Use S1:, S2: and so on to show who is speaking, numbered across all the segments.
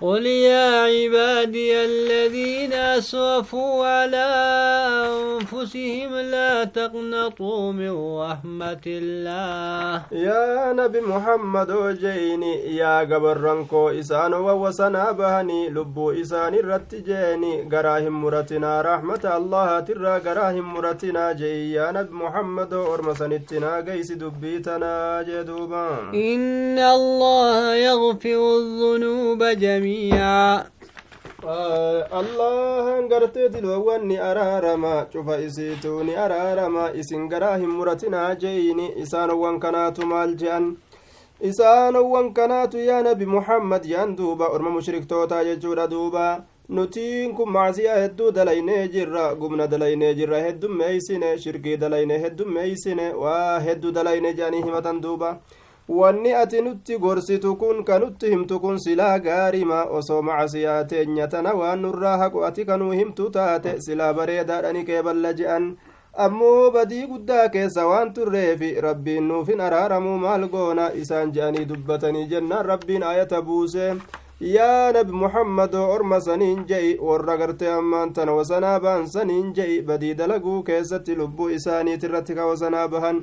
S1: قل يا عبادي الذين أسرفوا على أنفسهم لا تقنطوا من رحمة الله
S2: يا نبي محمد وجيني يا قبرنكو إسان ووسنا بهني لبو إسان الرتجيني قراهم مرتنا رحمة الله ترى قراهم مرتنا جي يا نبي محمد ورمسنتنا قيس دبيتنا جدوبا.
S1: إن الله يغفر الذنوب جميعا. Jamiica
S2: allahan gartee diloowwan ni araarama cufa isiituu ni araarama isin garaa hin muratinaa jeeyini isaanowwan kanaatu maal je'an isaanowwan kanaatu yaa nabi muhammad yaan duuba orma mushriktootaa jechuudha duuba nutiin kun macsiyaa hedduu dalaynee jirra gumna dalaynee jirra heddummeeysine shirkii dalaynee heddummeeysine waa hedduu dalayne jedhanii himatan duuba wanni ati nutti gorsitu kun ka nutti himtu kun silaa gaarima osoo macasiyaa teenya tana waan nurraa haqu ati kanuu himtu taate silaa bareedaadhani kee balla je'an ammoo badii guddaa keessa waan turreefi rabbiin nuufin araaramuu maal goona isaan je'anii dubbatanii jennaan rabbiin ayata buuse yaa nabi muhammadoo orma saniin je'i warra gartee ammaan tana wasanaa ba'an saniin je'i badii dalaguu keessatti lubbuu isaaniitirratti ka wasanaa bahan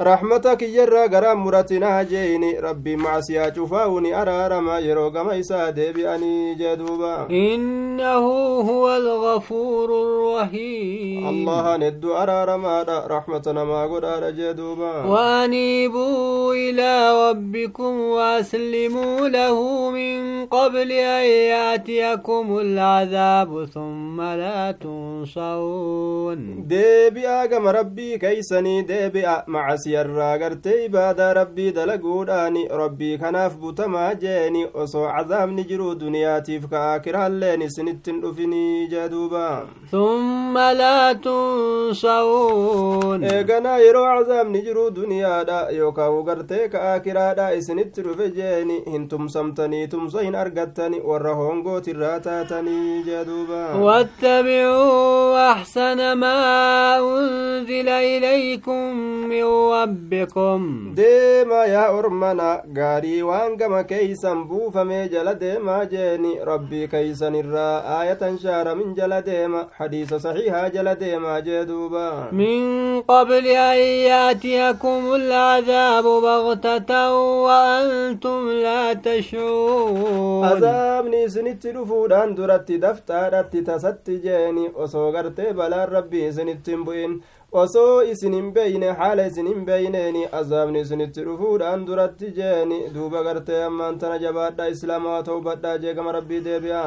S2: رحمتك يرى غرام مرتنا جيني ربي مع سياجفاوني أرارما يروغما إسا ديبئني جدوبا
S1: إنه هو الغفور الرحيم
S2: الله ند أرارما رحمتنا ما قد جدوبا
S1: وأنيبوا إلى ربكم وأسلموا له من قبل أن يأتيكم العذاب ثم لا تنصرون
S2: ديبئا كما ربي كيسني ديبئا مع سياجفاوني siyarraa gartee ibaadaa rabbii dalaguudhaani rabbii kanaaf butamaa jeeni osoo cazaabni jiruu duniyaatiif ka aakiraalleen isinittin dhufinii jeduuba
S1: summa laa tunsawuun
S2: eeganaa yeroo cazaabni jiruu duniyaadha yookaan gartee ka aakiraadha isinitti dhufe jeeni hin tumsamtanii tumsa hin argattani warra hongootirraa taatanii jeduuba
S1: واتبعوا أحسن ما أنزل إليكم من
S2: ربكم ديما يا أرمنا غاري وانغما كيسان بوفا جلا ديما جيني. ربي كيسان الرا آية شار من جلا ديما. حديث صحيح جلا ديما
S1: جدوبا. من قبل أن يأتيكم العذاب بغتة وأنتم لا
S2: تشعرون. عذاب نيسني تلفوران درت دفتارت تسات جيني وصغرت بلا ربي سنتم بوين. Osoo isin hin beeyne haala isin hin beeyneeni azaabni isinitti dhufuudhaan duratti jeeni duuba gartee ammaan tana jabaadha islaamaa ta'u badhaa jeegama rabbii deebi'a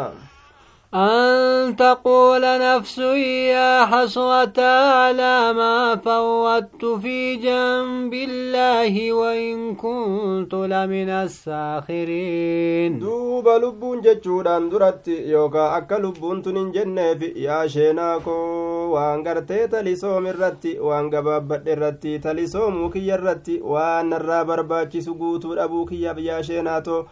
S1: أن تقول نفس يا حسرة على ما فوت في جنب الله وإن كنت لمن الساخرين.
S2: دوب لبون جتشودان درت يوكا أكا لبون تنين في يا شيناكو. وان غرتي تلسوم الرتي وان غبابت الرتي تلسوم كي الرتي وان الرابر باكي سقوتو أبوكي يا شيناتو.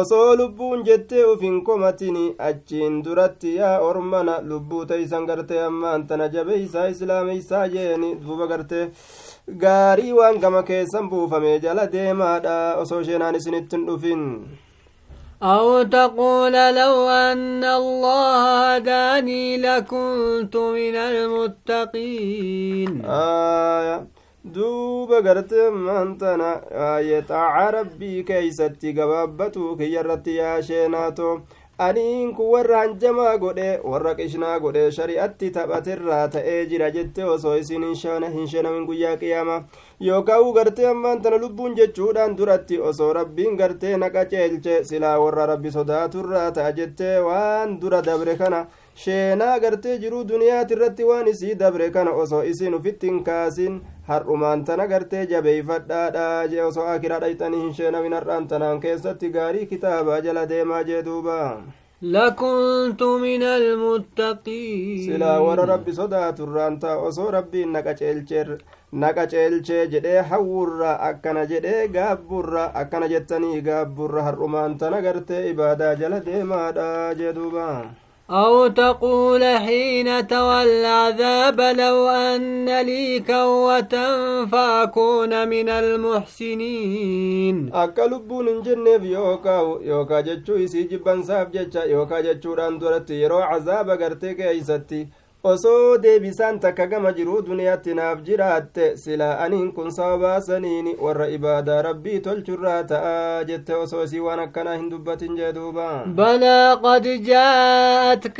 S2: osoo lubbuun jettee uf hin komatini achiin duratti yaa ormana lubbuu taysan gartee ammaan tana jabeeysaa islaameysaa jeeni duuba gartee gaarii waan gama keessan buufame jala deemaadha osoo sheenaan isinittin dhufin
S1: أو تقول لو أن الله هداني لكنت من المتقين
S2: آية duuba gartee maantana xaaca rabbii keeysatti gabaabbatu kiyyarratti yaasheenaato aniin kun warra hanjamaa godhe warra qishnaa godhe shari'atti taphaterraa ta'ee jira jette osoo isin hin shenamin guyyaa qiyaama yookaan gartee ammaan lubbuun jechuudhaan duratti osoo rabbiin gartee naqa ceelche silaa warra rabbi sodaaturraa ta'a jettee waan dura dabre kana sheenaa gartee jiruu duniyaati irratti waan isii dabre kana osoo isin ufitti hin kaasin har'umaan tana gartee jabeeyfadhaadha jee osoo akiraa dhayxanii hin sheenamin har'aan tanaan keessatti gaarii kitaabaa jala deemaa jee duuba
S1: لكنت من المتقين
S2: سلا ور ربي صدات الرانتا أصو ربي jedhee hawwurra akkana jedhee gaabburra akkana jettanii gaabburra har'umaan tana gartee ibaadaa jala deemaadha jee duuba
S1: أو تقول حين تولى العذاب لو أن لي كوة فأكون من المحسنين.
S2: أكلب نجن يوكا يوكا جتشو يسي جبان ساب يوكا جتشو ران دورتي عذاب غرتك أي osoo deebisaan takka gama jiruu duniyaatti naaf jiraatte silaa aniin kun sababaasaniin warra ibaadaa rabbii tolchurraa ta'a jette osoo isii waan akkanaa hin dubbatin jee duuba
S1: بلى قد جاءتك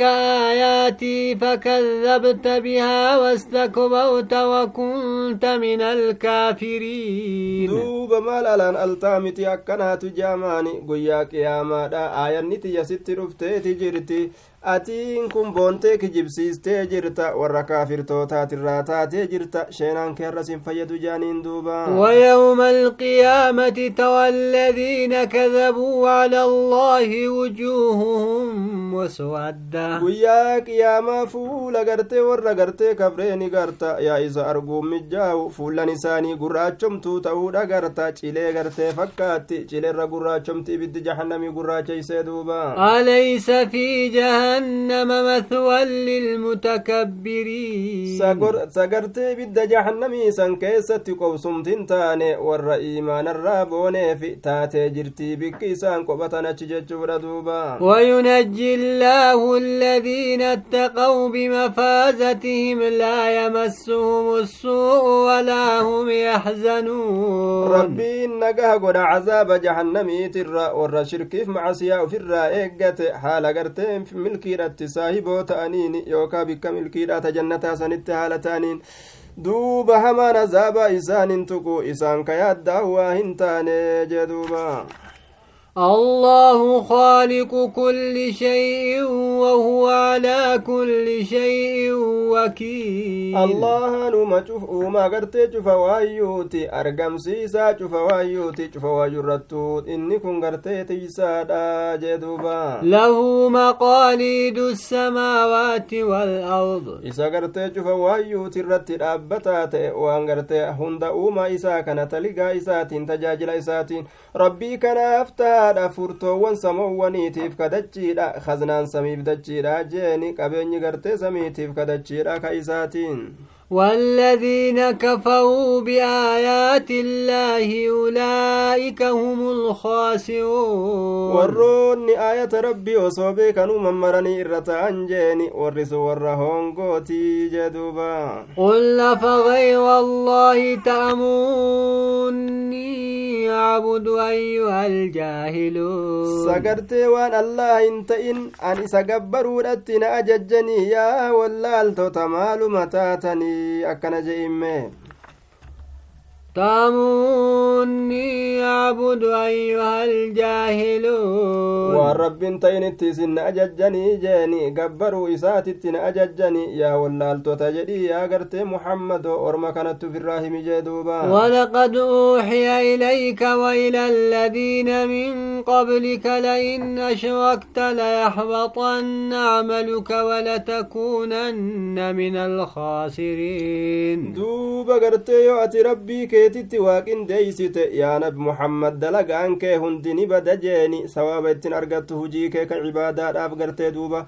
S1: آياتي فكذبت بها واستكبرت وكنت من الكافرين
S2: duuba maal alaan altaamiti akkanaatu jaamaani guyyaa qiyaamaadha aayanni tiyya sitti dhufteeti jirti atiin kun boontee kijibsiistee jirta warra kaafirtootaatirraa taatee jirta sheenaan keerras hin fayyadu jaaniin duuba
S1: ويوم القيامة ترى الذين كذبوا على الله وجوههم مسودة
S2: guyyaa qiyaamaa fuula gartee warra gartee kabreeni garta yaa isa arguun mijjaa'u fuullan isaanii gurraachomtuu ta'uudha garta cilee gartee fakkaatti cileerra gurraachomti ibiddi jahannamii gurraacheysee duuba
S1: أليس في جهنم جهنم مثوى للمتكبرين.
S2: سقرت بد جهنم سن كيست قوسم تنتان ور إيمان في تات جرتي بكيسان قبتنا ردوبا
S1: وينجي الله الذين اتقوا بمفازتهم لا يمسهم السوء ولا هم يحزنون.
S2: ربي نقه قد عذاب جهنم ترى ور كيف معصيا وفر ايقت حال قرتين في ملك milkiidhaa ta jannataa sanitti haala ta'aniin duuba hamaan azaabaa isaan hin tuqu isaan ka yaaddaa waa hin taane jee duuba
S1: الله خالق كل شيء وهو على كل شيء وكيل
S2: allahan uuma cuf uumaa gartee cufa waayyuuti argamsiisaa cufa waayyuuti cufa waayyurrattu inni kun gartee tiysaadha jee duuba
S1: له مقاليد السماوات والأرض
S2: isa gartee cufa waayyuuti irratti dhaabbataa ta'e waan gartee hunda uumaa isaa kana taligaa isaatiin tajaajila isaatiin rabbii kanaaf taadha furtoowwan samoowwaniitiif kadachiidha kaznaan samiif dachiidha jeeni qabeenyi gartee samiitiif kadachiidha ka isaatiin
S1: والذين كفروا بآيات الله أولئك هم الخاسرون.
S2: ورون آية ربي وصوبك نوما مرني إرتا أنجيني ورس ورهون قوتي جدوبا.
S1: قل فغير الله تأموني عبد أيها الجاهلون.
S2: سقرت وأن الله انتئن أني سقبر ورتنا أججني يا والله التو تمال متاتني. Maaluma taatanii akkana
S1: تاموني عبد أيها الجاهلون.
S2: والرب انتين اتسن أججني جاني قبروا إسات اتن أججني يا ولال تتجدي يا قرت محمد ورما كانت في الراهم جدوبا
S1: ولقد أوحي إليك وإلى الذين من قبلك لئن أشركت ليحبطن عملك ولتكونن من الخاسرين
S2: دوب قرت يؤتي ربيك keetitti waaqindeeysite yaa nabi muhammad dalagaan kee hundi ni bada jeeni sawaaba ittiin argattu hujii kee ka cibaadaadhaaf gartee duuba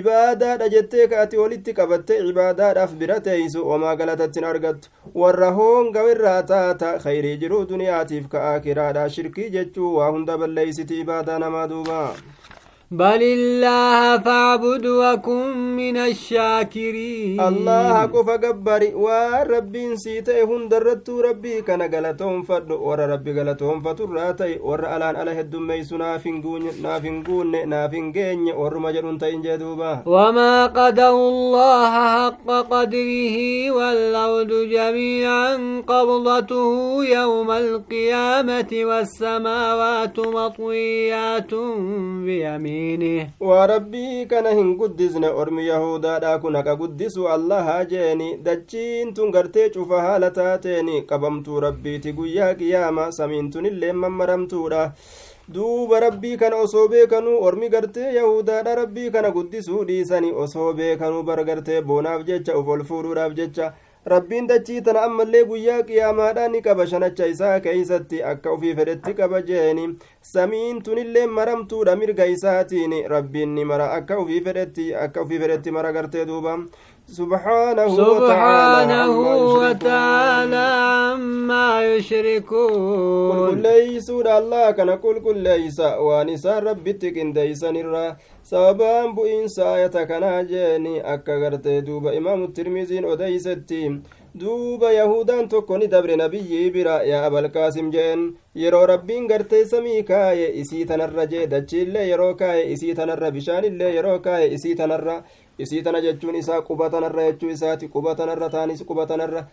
S2: ibaadaadha jettee ka ati walitti qabatte cibaadaadhaaf bira teeysu omaa galatattiin argattu warra hoonga irraa taata khayrii jiruu duniyaatiif ka aakiraadha shirkii jechuu waa hunda balleeysiti ibaadaa namaa duuba
S1: بل الله فاعبد وكن من الشاكرين.
S2: الله قف جبر وربي نسيت هون درت ربي كان غلطهم فد ور ربي غلطهم فترات ور ألان على هد ميسنا فينغون نافينغون نافينغين ور ما تين جدوبا.
S1: وما قد الله حق قدره والعود جميعا قبضته يوم القيامة والسماوات مطويات بيمين بيمينه
S2: waa rabbii kana hin guddisne ormi yahudaadha kun haqa guddisu allaha jeeni dachiin tun gartee cufa haala taateeni qabamtuu rabbiiti guyyaa qiyaama samiin tunillee mammaramtuudha duuba rabbii kana osoo beekanuu ormi gartee yahudaadha rabbii kana guddisuu dhiisani osoo beekanuu bar gartee boonaaf jecha uf ol fuudhuudhaaf jecha rabbiin dachii tana ammallee guyyaa qiyaamaadhaa ni qaba shanacha isaa keeysatti akka ufii fedhetti qaba jeeni samiin tunillee maramtuudha mirga isaatiin rabbiin ni mara akka ufii fedhetti akka ufii fedhetti mara gartee duuba
S1: سبحانه, سبحانه وتعالى عما يشركون
S2: قل ليس الله كان قل قل ليس وانسان ربي تكنديسن الرا sababaan bu'iinsa ayata kanaa jeeni akka gartee duuba imaamu tirmiziin odeysetti duuba yahudaan tokko ni dabre nabiyyii bira yaa abalqaasim jeen yeroo rabbiin gartee samii kaaye isii tanarra jee dachiillee yeroo kaaye isii tanarra bishaanillee yeroo kaaye isii tanarra isii tana jechuun isaa quba tanarra jechuu isaati. Quba tanarra taanis quba tanarra.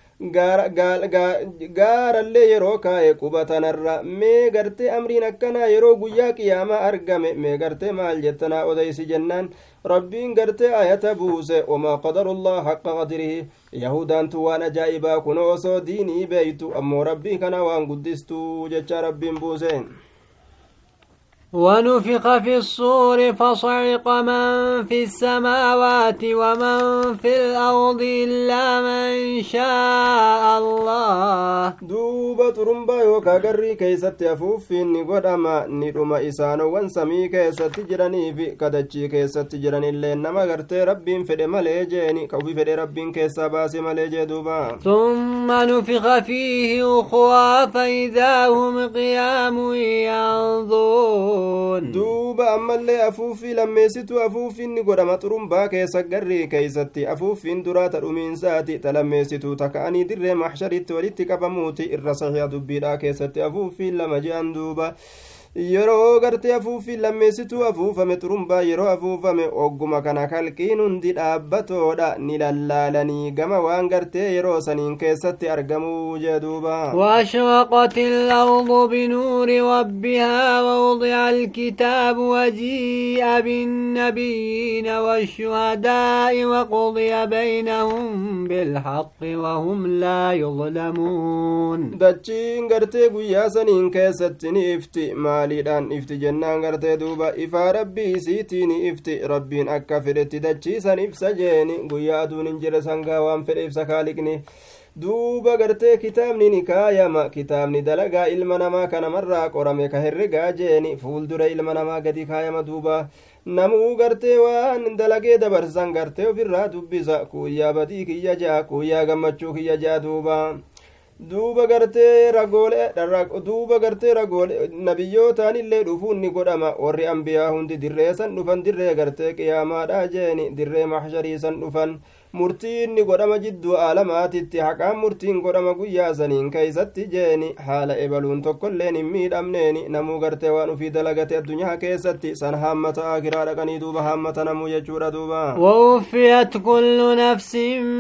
S2: Gaarallee yeroo kaa'e quba tanarra. Mee gartee amriin akkanaa yeroo guyyaa qiyaamaa argame mee gartee maal jettanaa odeysi jennaan? Rabbiin gartee ayata buuse wamaa qadarullah haqqa qadirihi yahudaantu waan ajaa'ibaa kun osoo diinii beeytu ammoo rabbii kana waan guddistuu jecha rabbiin buuse
S1: ونفخ في الصور فصعق من في السماوات ومن في الأرض إلا من شاء الله.
S2: دوبة رمبا يوكا قري كيست يفوف نقود أما ندوم إسانو وانسمي كيست جراني في كدجي كيست جراني اللي نما غرتي ربين فدي ملي جيني. كوفي فدي ربين كيسا باسي ملي دوبا.
S1: ثم نفخ فيه أخوى فإذا هم قيام ينظرون.
S2: Duuba ammallee afuuffii lammeessitu afuuffiinni godhama xurumbaa keessa garrii keeysatti afuuffiin duraa ta dhumiinsaati ta lammeessitu taka'anii dirree maxsharitti walitti qabamuuti irra saxiya dubbiidhaa keessatti afuuffiin lama je'an duuba yeroo gartee afuuffii lammeessituu afuufame xurumbaa yeroo afuufame ogguma kana kalqiin hundi dhaabbatoodha ni lallaalanii gama waan gartee yeroo saniin keessatti argamuu jeduuba
S1: واشرقت الأرض بنور ربها ووضع الكتاب وجيء بالنبيين والشهداء وقضي بينهم بالحق وهم لا يظلمون
S2: دجين قرتي قيا سنين كيستني افتي ما maaliidhaan ifti jennaan gartee duuba ifaa rabbii isiitiin ifti rabbiin akka fedhetti dachiisan ibsa jeeni guyyaa aduun hin jire sangaa waan fedhe ibsa kaaliqni duuba gartee kitaabni ni kaayama kitaabni dalagaa ilma namaa kanamarraa qorame ka herregaa jeeni fuuldura ilma namaa gadi kaayama duuba namuu gartee waan dalagee dabarsan gartee ofirraa dubbisa kuyyaa badii kiyya ja'a kuyyaa gammachuu kiyya ja'a duuba duuba gartee ragoolee duuba gartee ragoolee nabiyyootaan illee dhufuun ni godhama warri ambiyaa hundi dirree san dhufan dirree gartee qiyaamaadha jeeni dirree maxsharii san dhufan murtiin ni godhama jidduu aalamaatitti haqaan murtiin godhama guyyaa saniin keeysatti jeeni haala ebaluun tokkoilleen hin miidhamneeni namuu gartee waan ufii dalagate addunyaa keessatti san haammata akiraa dhaqanii duuba haammata namuu jechuudha duuba
S1: ووفيت كل نفس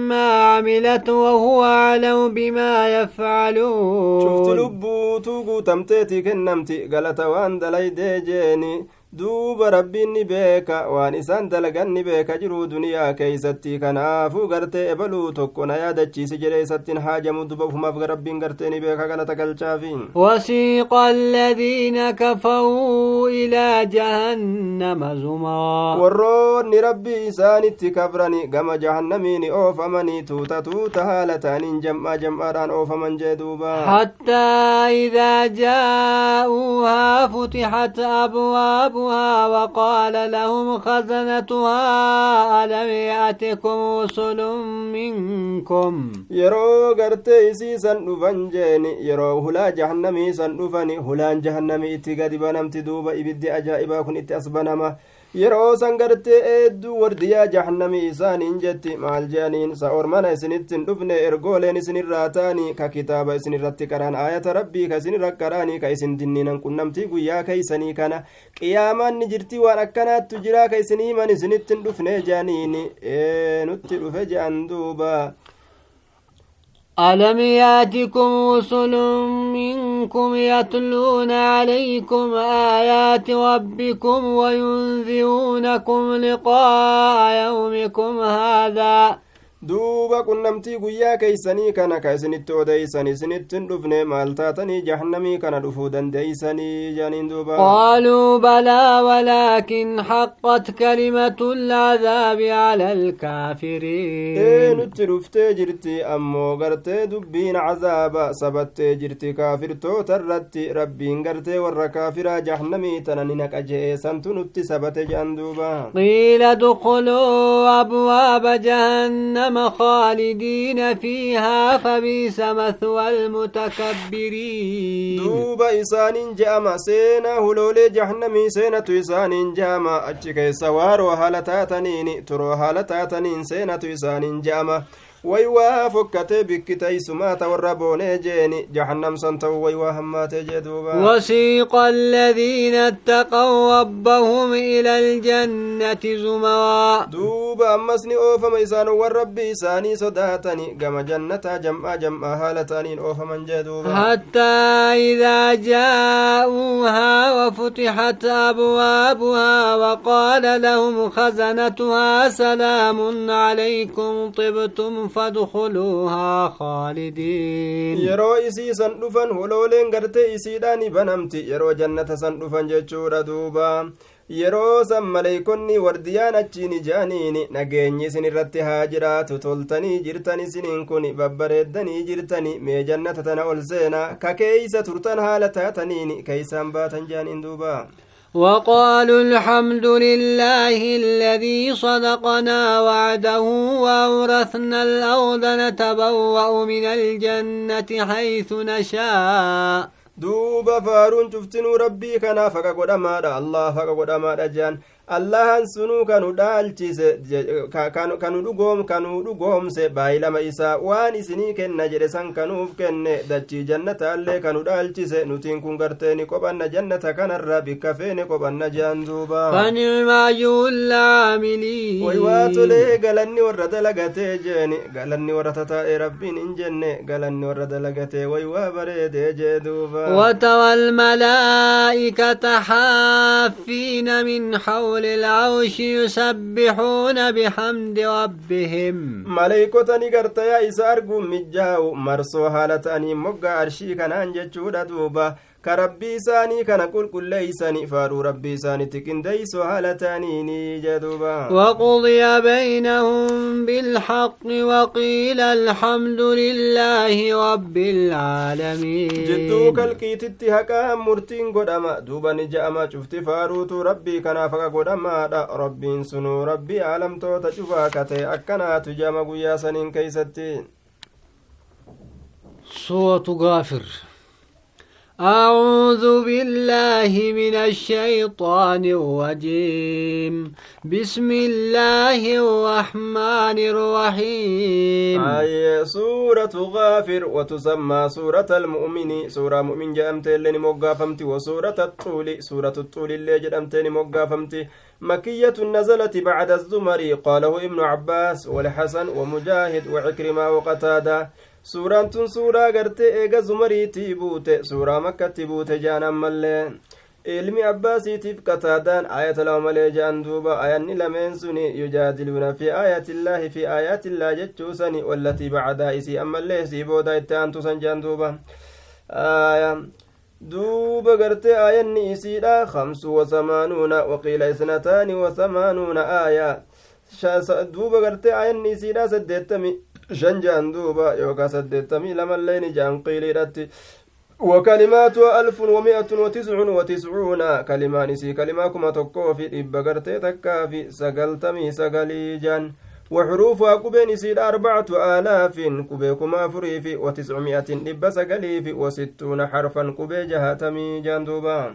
S1: ما عملت وهو أعلم بما يفعلون
S2: شفت لبوتو قوتمتيتي كنمتي غلط وان دليدي جيني duuba rabbiin ni beeka waan isaan dalagan ni beeka jiruu duniyaa keeysatti kanaafuu gartee ebaluu tokko na yaadachiisi jedhe isattiin haajamu duba ufumaaf rabbiin gartee ni beeka galata galchaafi
S1: وسيق الذين كفروا إلى جهنم زمرا
S2: warroonni rabbii isaanitti kafrani gama jahannamiin oofamanii tuuta tuuta haala ta'aniin jam'aa jam'aadhaan oofaman jee duuba
S1: حتى إذا جاءوها فتحت أبوابها عنها وقال لهم خزنتها ألم يأتكم رسل منكم؟
S2: يرو غرتي سيسن نفنجين يرو هلا جهنمي سن نفني هلا جهنمي اتقاد بنام تدوب إبدي أجائبا كن اتأسبنا yeroo san gartee eedduu wardiyaa jahannamii isaaniin jetti maal jeaniin sa isinittin dhufne ergooleen isinirraa taanii ka kitaaba isinirratti qaraan aayata rabbii ka isinirra qaraanii ka isin dinniinan qunnamtii guyyaa keeysanii kana qiyaamaan jirti waan akkanaattu jiraa ka isiniiman isinittin dhufne jeaniin nutti dhufe je'an duuba
S1: ألم يأتكم رسل منكم يتلون عليكم آيات ربكم وينذرونكم لقاء يومكم هذا
S2: duuba qunnamtii guyyaa keeysanii kana ka isinitti odeysan isinittin dhufne maal taatanii jahannamii kana dhufuu dandeeysanii janiin duuba
S1: qaaluu balaa walaakin haqqat kalimatu lcadaabi cala alkaafiriin
S2: ee nutti dhuftee jirti ammoo gartee dubbiin cazaaba sabattee jirti kaafirtoota irratti rabbiin gartee warra kaafiraa jahannamii tana ni naqa je'e santu nutti sabate je'an duuba
S1: qiila dukuluu abwaaba jahannama جهنم خالدين فيها فبئس مثوى المتكبرين.
S2: دوب إسان جاما سينا هلولي جهنمي سينة إسان جاما أجي سوار وهالتاتنين ترو هالتاتنين سينة إسان جاما waywaa fokkatee bikkiteeysumaata warra boonee jeeni. Jahannam san ta'u waywaa hammaatee jee duuba.
S1: وسيق الذين اتقوا ربهم إلى الجنة زمرا
S2: دوبا أمسني أوفم إسان والرب إساني صداتني قم جنة جمع جمع هالتانين أوفم جدوبا
S1: حتى إذا جاءوها وفتحت أبوابها وقال لهم خزنتها سلام عليكم طبتم فادخلوها خالدين
S2: san dhufan holooleen gartee isiidhaani banamti yeroo jannata san dhufan jechuudha duuba yeroo san maleeykonni wardiyaan achiin ijaaniin nageenyi isin irratti haa jiraatu toltanii jirtan isiniin kun babbareeddanii jirtani mee jannata tana ol seena ka keeysa turtan haala taataniin keeysaan baatan jaaniin duuba
S1: وقالوا الحمد لله الذي صدقنا وعده وأورثنا الأرض نتبوأ من الجنة حيث نشاء.
S2: دوب فارون شفتن ربي كنا فكا الله فكا قد جان allahan sunuu kanu dhaalchise kanu dhugoom kanuu dhugoomse baay'ilama isaa waan isinii kenna jedhe san kanuuf kenne dachii jannataallee kanu dhaalchise nutiin kun garteeni qophanna jannata kanarra bikka feene qophanna jean duuba way waa tolee galanni warra dalagatee jeeni galanni warra tataa'e rabbiin hin jenne galanni warra dalagatee way waa bareedee jee duuba
S1: وترى الملائكة حافين من حول حول العرش يسبحون بحمد ربهم.
S2: ملائكة نقرت يا إسار قم مجاو مرسو حالة أني مقا عرشي كان أنججود دوبا ka rabbii isaanii kana qulqulleeysani faadhuu rabbii isaanitti qindeeyso haala ta'aniini jeduuba
S1: وقضي بينهم بالحق وقيل الحمد لله رب العالمين
S2: جدو كالكيتت هكا مرتين قدما دوبا نجأما شفت فاروتو ربي كنا فكا قدما دا ربين سنو ربي عالم توتا شفا كتي أكنا تجاما قيا سنين كيستين
S1: صوت غافر أعوذ بالله من الشيطان الرجيم. بسم الله الرحمن الرحيم.
S2: آية سورة غافر وتسمى سورة المؤمن. سورة مؤمن جأمت اللي موقافمت وسورة الطول سورة الطول اللي جأمتني موقافمت مكية نزلت بعد الزمر قاله ابن عباس والحسن ومجاهد وعكرمة وقتادة. Suuraan tun suuraa gartee eega zumariitii buute suuraa makkatti buute jaan ammallee ilmi abbaasiitiif qataadaan ayata lama malee jaan duuba ayanni lameen suni yujaadiluuna fi aayatillaahi fi aayaatillaa jechuusani wallatii bacdaa isii ammallee isii booda itti aantusan jaan duuba duuba gartee aayanni isiidha kamsu wasamaanuuna waqiila isnataani wasamaanuuna aaya duuba gartee aayanni isiidha saddeettami shan jaan duuba yookaa saddeettamii lamalleen jaan qiiliidhatti وكلماتها ألف ومائة وتسع وتسعون كلمان إسي كلمة كما تقو في إبا قرتي تكا في سقلتمي سقليجان وحروفها كبين إسيد أربعة آلاف كبيكما فريف وتسعمائة إبا سقليف وستون حرفا كبي جهاتمي جاندوبان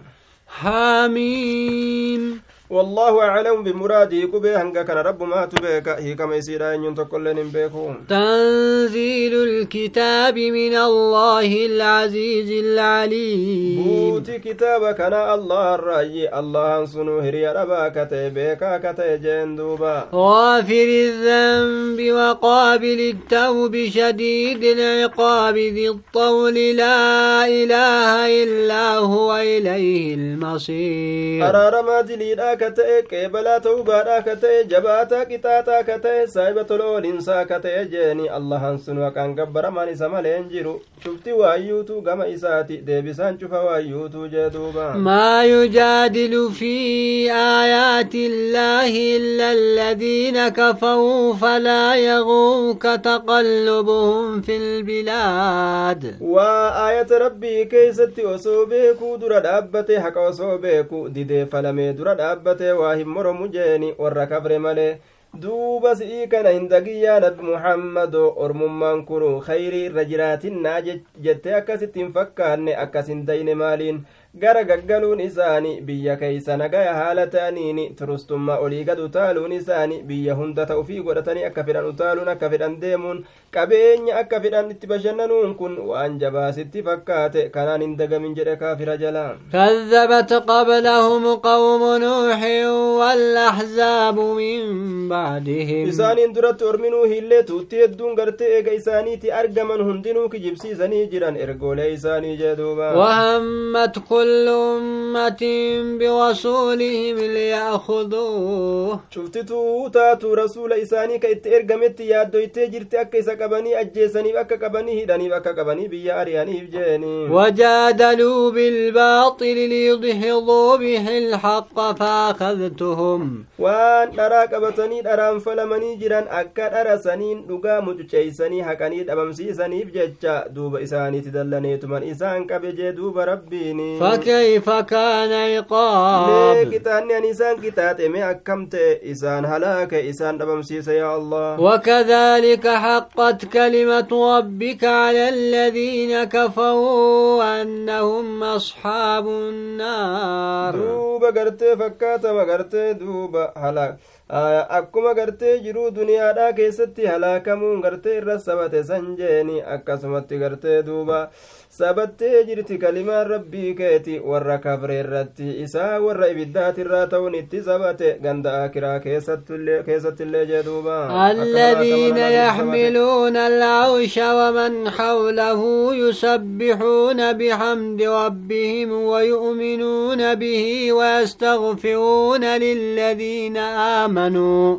S1: حميم
S2: والله أعلم بمراده كبه هنگا كان رب ما تبيك. هي كما يسير أن ينتقل بيكم
S1: تنزيل الكتاب من الله العزيز العليم.
S2: بوتي كتاب كان الله الرأي. الله سنو هريا ربا كتبيكا كتجين دوبا.
S1: غافر الذنب وقابل التوب شديد العقاب ذي الطول. لا إله إلا هو إليه المصير.
S2: كتئ كيبلا تو غارا كتئ جباتا كتاتا كتئ سايب تلو لنسا كتئ جني الله ان سنوا كان غبر ما ني سما لنجرو شفتي وايو تو غما اساتي دي بيسان وايو تو جدوبا
S1: ما يجادل في ايات الله الا الذين كفروا فلا يغوك تقلبهم في البلاد
S2: وآية ربي كيستي وصوبيكو درد أبتي حق وصوبيكو ديدي فلمي درد أبتي فلمي در دابته واهم مرمو جيني وركبر ملي duuba si'ii kana hin dagiyyaa nabi muhammado ormummaan kunu khayrii irra jiraatinnaa jettee akkasitti hin fakkaanne akkas hin dayne maaliin gara gaggaluun isaanii biyya keeysa nagaya haala ta'aniin turustummaa olii gad utaaluun isaanii biyya hunda ta'ufii godhatanii akka fedhan utaaluun akka fedhan deemuun qabeenya akka fedhan itti bashannanuun kun waan jabaasitti fakkaate kanaan hin dagamin jedhe kaafira jalaa
S1: كذبت قبلهم قوم نوح والأحزاب من بعدهم
S2: isaaniin duratti orminuu hiillee tuutti hedduun gartee eega isaaniiti argaman hundinuu kijibsiisanii jiran ergoolee isaanii jee duuba
S1: وهمت كل أمة برسولهم ليأخذوه
S2: cuftituu taatu rasuula isaanii ka itti ergametti yaaddoytee jirti akka isa qabanii ajjeesaniif akka qabanii hidhaniif akka qabanii biyya ari'aniif jeeni
S1: وجادلوا بالباطل ليدحضوا به الحق فأخذتهم
S2: saniin dhugaa mucuceeysanii haqanii dhabamsiisaniif jecha duuba isaaniiti dallaneetuman isaan qabe jee duuba rabbiini
S1: فكيف كان عقاب
S2: isaan halaake isaan dhabamsiise yaa allah
S1: وكذلك حقت كلمة ربك على الذين كفروا أنهم أصحاب النار
S2: duuba gartee fakkaatama gartee duuba halaak akkuma gartee jiruu duniyaadhaa keessatti halaakamuun gartee irra sabate san jeeni akkasumatti gartee duuba sabattee jirti kalimaan rabbii keeti warra kafre irratti isaa warra ibiddaatirraa ta'uun itti sabate ganda akiraa keessattillee jee duuba
S1: الذين يحملون العرش ومن حوله يسبحون بحمد ربهم ويؤمنون به ويستغفرون للذين آمنوا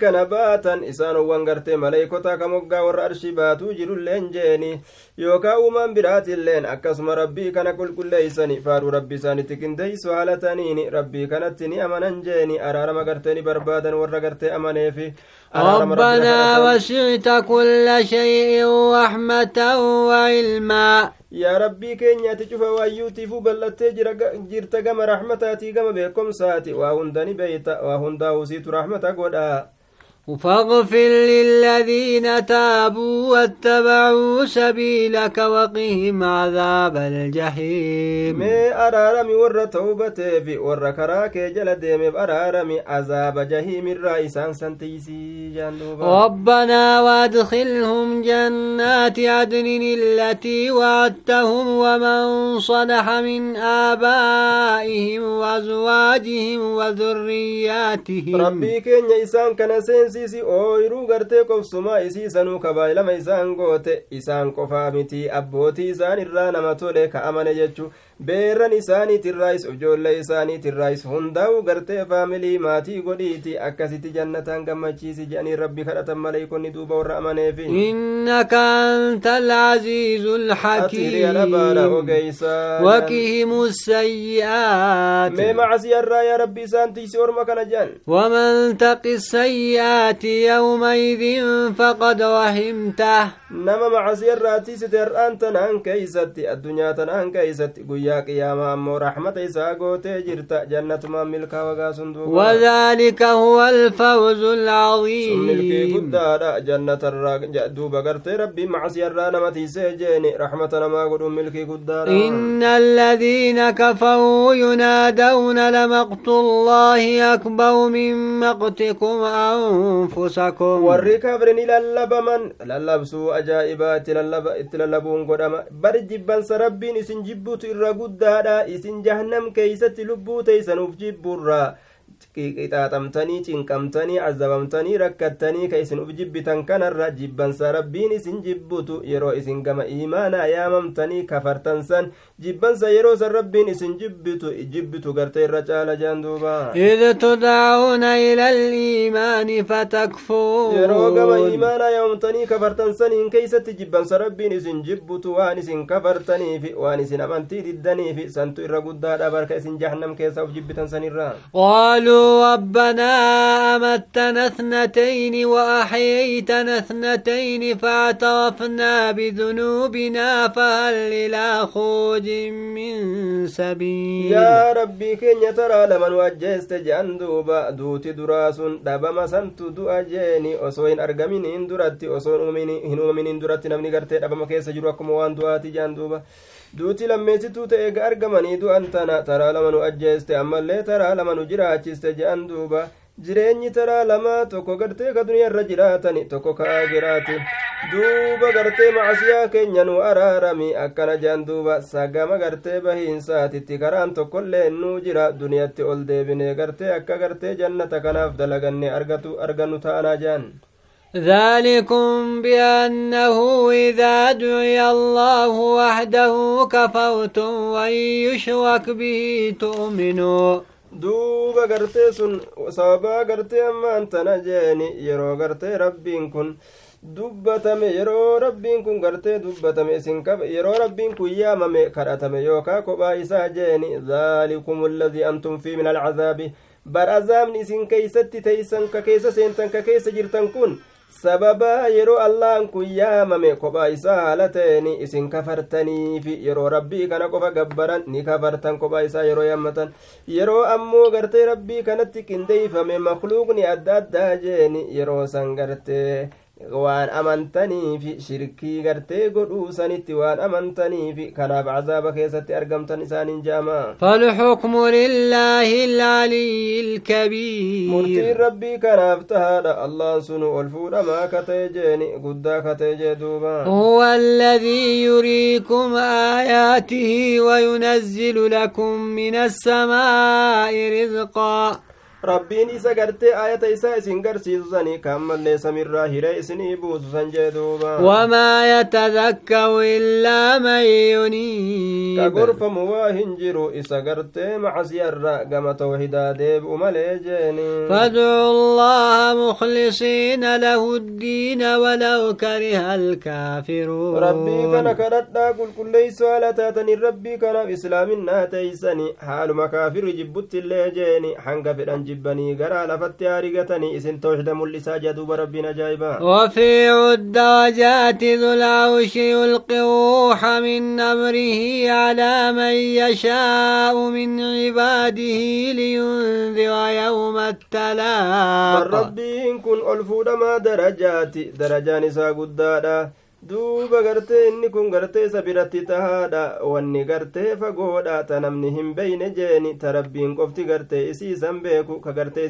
S2: kana baatan isaanowwan gartee maleeykota ka moggaa warra arshii baatuu jirulleen jeeni yookaa uumaan biraatilleen akkasuma rabbii kana qulqulleeysani faadhuu rabbii isaanitti qindeeysu haala taniini rabbii kanatti ni amanan jeeni araarama gartee ni barbaadan warra gartee amaneefi
S1: ربنا وسعت كل شيء رحمة وعلما
S2: yaa rabbii keenyaati cufa waayyuutiifuu bal'attee jirta gama raxmataatii gama beekomsaati waa hundani beeyta waa hundaa usiitu raxmata godhaa
S1: فاغفر للذين تابوا واتبعوا سبيلك وقهم عذاب الجحيم.
S2: مي أرارمي ور توبة في ور كراك جلد أرارمي عذاب جحيم الرئيس سنتيسي
S1: ربنا وادخلهم جنات عدن التي وعدتهم ومن صلح من آبائهم وأزواجهم وذرياتهم.
S2: ربي كن يسان كنسين seensiisi ooyiruu gartee qofsumaa isiisanuu kabaayilama isaan goote isaan qofaa miti abbootii isaan irraa nama tole ka amane jechu beerran isaaniitirraayis ijoollee isaaniitirraayis hundaa'u gartee faamilii maatii godhiiti akkasitti jannataan gammachiisi jedhanii rabbi kadhatan maleeykonni duuba warra amaneefi
S1: إنك أنت العزيز
S2: atiiriya dhabaadha
S1: الحكيم
S2: ogeeysaa
S1: وقهم السيئات
S2: mee macasiyarraa yaa rabbi isaan tiisi orma kana jedhan
S1: ومن تق السيئات يومئذ فقد رحمته
S2: nama macasiyarraa tiisite har'aan tanaan keeysatti addunyaa tanaan keeysatti guyyaa qiyaamaa ammoo raxmata isaa gootee jirta jannatumaan milkaa wagaa sun duuba
S1: وذلك هو الفوز
S2: sun milkii
S1: العظيم
S2: guddaadha jannatarraa ja- duuba gartee rabbii macasiyarraa nama tiisee jeeni raxmata namaa godhuun milkii guddaadha
S1: إن الذين كفروا ينادون لمقت الله أكبر من مقتكم أنفسكم
S2: warri kafrini lallabaman lallabsuu ajaa'ibaa itti lallaba- itti lallabuun godhama bari jibbansa rabbiin isin jibbutu irra guddaadha isin jahannam keeysatti lubbuu teeysanuuf jibburraa qixaaxamtanii cinqamtanii azabamtanii rakkattanii ka isin uf jibbitan kanarra jibbansa rabbiin isin jibbutu yeroo isin gama iimaanaa yaamamtanii kafartan san jibbansa yeroo san rabbiin isin jibbitu jibbitu gartee irra caala jaan duuba
S1: إذ تدعون إلى الإيمان فتكفرون
S2: yeroo gama iimaanaa yaamamtanii kafartan saniin keeysatti jibbansa rabbiin isin jibbutu waan isin kafartaniifi waan isin amantii diddaniifi santu irra guddaadha barka isin jahannam keessa uf jibbitan sanirraa
S1: قالوا ربنا أمتنا اثنتين وأحييتنا اثنتين فاعترفنا بذنوبنا فهل إلى خروج من سبيل
S2: keenya taraa lama nu ajjeeste je'an duuba duuti duraa sun dhabama santu du'a jeeni osoo hin argaminiin duratti osoo hin uumaminiin duratti namni gartee dhabama keessa jiru akkuma waan du'aati je'an duuba duuti lammeessituu ta'e eega argamanii du'an tana taraa lama nu ajjeeste ammallee taraa lama nu jiraachiste je'an jireenyi taraa lama tokko gartee ka duniyaarra jiraatani tokko ka aagiraati duuba gartee macasiyaa keenya nu araarami akkana jean duuba sagama gartee bahiinsaatitti karaan tokkollee nuu jira duniyatti ol deebine gartee akka gartee jannata kanaaf dalaganne argatu argannu ta'anaa jean
S1: ذلكم بأنه إذا دعي الله وحده كفرتم وإن يشرك به تؤمنوا
S2: duuba gartee sun sababaa gartee ammaan tana jeeni yeroo gartee rabbiin kun dubbatame yeroo rabbiin kun gartee dubbatame isin qabe yeroo rabbiin kun yaamame kadhatame yookaa kophaa isaa jeeni dhaalikum alladii antum fii min alcazaabi bar azaabni isin keeysatti teeysan ka keessa seentan ka keessa jirtan kun sababa yeroo allahan kun yaamame kophaa isaa haala ta'eni isin kafartaniifi yeroo rabbii kana qofa gabbaran ni kafartan kophaa isaa yeroo yaammatan yeroo ammoo gartee rabbii kanatti qindeeyfame makluuqni adda addaa jeeni yeroo san gartee waan amantaniifi shirkii gartee godhuu sanitti waan amantaniifi kanaaf cazaaba keessatti argamtan isaaniin jaama
S1: فالحكم لله العلي الكبير
S2: murtiin rabbii kanaaf tahaadha allaan sunu ol fuudhamaa katee jeeni guddaa katee jee duuba
S1: هو الذي يريكم آياته وينزل لكم من السماء رزقا
S2: rabbiin isa gartee ayata isaa isin garsiisu sani kan mallee samirraa hiree isinii buusu san jee duuba
S1: وما يتذكر إلا من
S2: ka
S1: ينيب
S2: gorfamu waa hin jiru isa gartee macasiyarra gama tawhidaa deebi'u malee jeeni
S1: فادعوا الله مخلصين له الدين ولو كره الكافرون
S2: rabbii kana kadhadhaa qulqulleeysu haala taatanii rabbii kanaaf islaaminaa teeysani haaluma kaafirri jibbutti illee jeeni hanga fedhan jibbanii garaa lafatti haarigatanii isin tawxida mul'isaa jaduuba rabbiin ajaa'ibaa
S1: رفيع الدرجات ذو العرش يلقي الروح من أمره على من يشاء من عباده لينذر يوم التلاق
S2: rabbiin kun ol fuudhamaa darajaati darajaan isaa guddaadha duuba gartee inni kun gartee isa biratti tahaadha. Wanni gartee fagoodha ta namni hin beyne jeeni. Ta rabbiin qofti gartee isiisan beeku. Ka gartee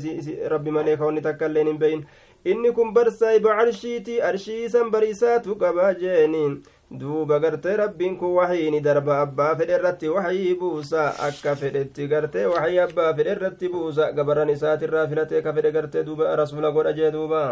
S2: rabbi malee ka wanni takkailleen hin beyin inni kun barsaayiba arshiiti. Arshiisan bariisaatu qaba jeeni. Duuba gartee rabbiin kun waxiini darba. Abbaa fedhe irratti waxyii buusa. Akka fedhetti gartee waxyii abbaa fedhe irratti buusa. Gabaran isaatirraa filatee ka fedhe gartee duuba. Rasuula godha jee duuba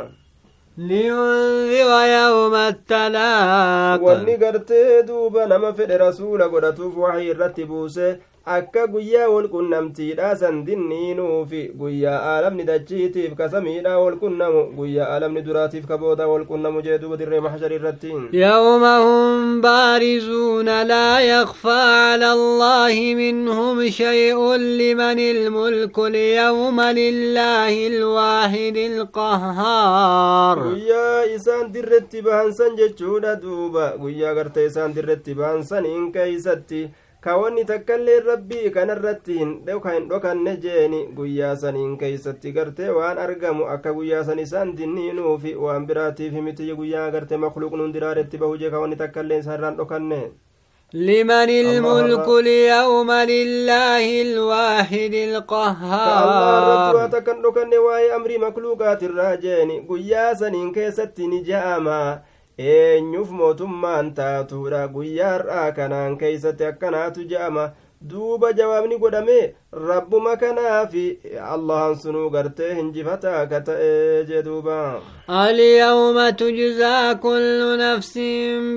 S1: لينذر يوم التلاق.
S2: واني قرتي نما في الرسول قد توف وحي الرتبوسي akka guyyaa wal qunnamtiidha san dinniinuufi guyyaa aalamni dachiitiif ka samiidha wal qunnamu guyyaa aalamni duraatiif ka booda wal qunnamu jee duuba dirree maxshar irratti
S1: يوم هم بارزون لا يخفى على الله منهم شيء لمن الملك اليوم لله الواحد القهار
S2: guyyaa isaan dirretti bahansan jechuudha duuba guyyaa gartee isaan dirretti bahansaniin keeysatti ka wanni takkaillee rabbii kanarratti hin dhoka- hin dhokanne jeeni guyyaa saniin keeysatti gartee waan argamu akka guyyaa san isaan dinniinuufi waan biraatiif miti guyyaa gartee makluuqnuun diraaretti bahu jee ka wanni takkaillee isaarraan dhokanne
S1: لمن الملك اليوم لله الواحد
S2: ka allah irratti
S1: القهار
S2: waa takkan dhokanne waa'ee amrii makluuqaatirraa jeeni guyyaa saniin keessatti ni ja'ama eenyuuf mootummaan taatuudha guyyaa har'aa kanaan keeysatti akkanaatu je'ama duuba jawaabni godhame rabbuma kanaafi allahan sunuu gartee hinjifataa ka ta'e jeduuba
S1: اليوم تجزى كل نفس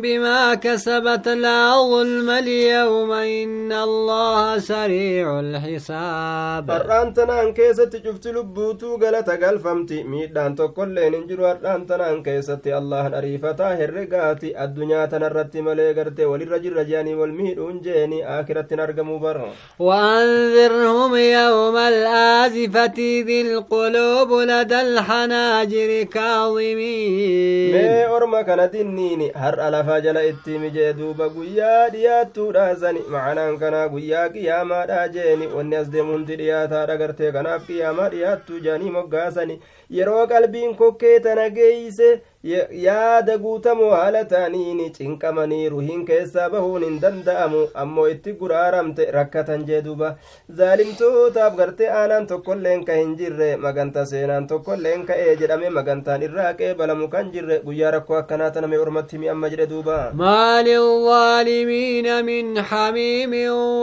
S1: بما كسبت لا ظلم اليوم إن الله سريع الحساب
S2: har'aan tanaan keessatti cufti lubbuutuu galata galfamti miidhaan tokkolleen hin jiru har'aan tanaan keessatti allahan ariifataa herregaati addunyaa tanarratti malee gartee walirra jirra jeanii wal miidhuun jeeni aakirattin argamuu bar
S1: وأنذرهم يوم الآزفة ذي القلوب لدى الحناجر كاظمين
S2: dinniini har'a lafaa jala itti mijee duuba guyyaa dhiyaattuudha sani macanaan kanaa guyyaa qiyaamaadha jeeni wanni as deemu hundi dhiyaataadha gartee kanaaf qiyaamaa dhiyaattuu jaanii moggaasani yeroo qalbiin kokkee tana geeyse yaada guutamoo haala ta'aniini cinqamanii ruhiin keessaa bahuun hin danda'amu ammoo itti guraaramte rakkatan jee duba zaalimtootaaf gartee aanaan tokkolleen ka hin jirre maganta seenaan tokkolleen ka'ee jedhame magantaan irraa qeebalamu kan jirre guyyaa rakkoo akkanaa taname ormatti mi amma jedhe duuba
S1: ما للظالمين من حميم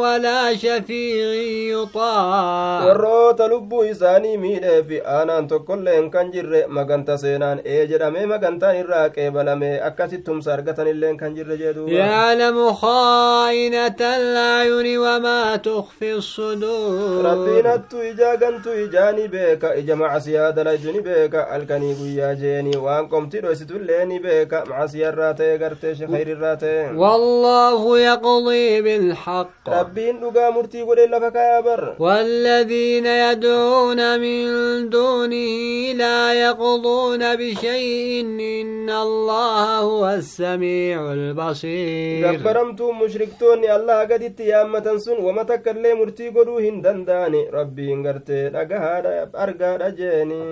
S1: ولا شفيع يطاع
S2: warroota lubbuu isaanii miidheefi aanaan tokkolleen kan jirre maganta seenaan ee jedhame magantaan irraa qeebalame akkasitti tumsa argatanilleen kan jirre jeeduuba
S1: يعلم خائنة الأعين وما تخفي الصدور
S2: rabbiin hattu ijaa gantu ijaani beeka ija macasiyaa dalaydu ni beeka halkanii guyyaa jeeni waan qomti dhoysitullee ni beeka macasiyaarraa ta'e gartee shekayrirraa ta'e
S1: والله يقضي بالحق
S2: rabbiin dhugaa murtii godhe lafa kayaa bar
S1: والذين يدعون من دونه لا يقضون بشيء إن الله هو السميع البصير.
S2: ذكرمت مشركتوني الله قد اتيام تنسون ومتكر لي مرتي قدوهن دنداني ربي انقرتي لقهار أرقى رجيني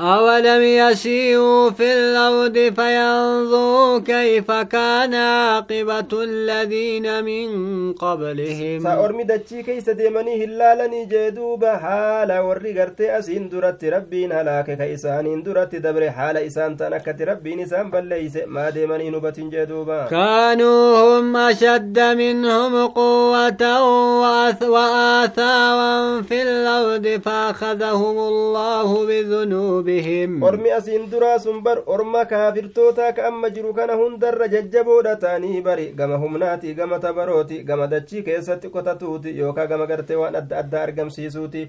S1: أولم يسيروا في الأرض فينظروا كيف كان عاقبة الذين من قبلهم.
S2: سأرمي دتشي كي سديمني هلالني جدوب حالا ورقرتي أسين درت ربي نهلاك كيسان درت دبر حال إسان تنكت rabbiin isaan balleeyse maa deemanii hin hubatin jee duuba
S1: كانوا هم أشد منهم قوة وآثارا في الأرض فأخذهم الله بذنوبهم
S2: ormi asiin duraa sun bar orma kaafirtootaa ka amma jiru kana hundarra jajjaboodha ta'anii bari gama humnaati gama tabarooti gama dachii keessatti qotatuuti yookaan gama gartee waan adda addaa argamsiisuuti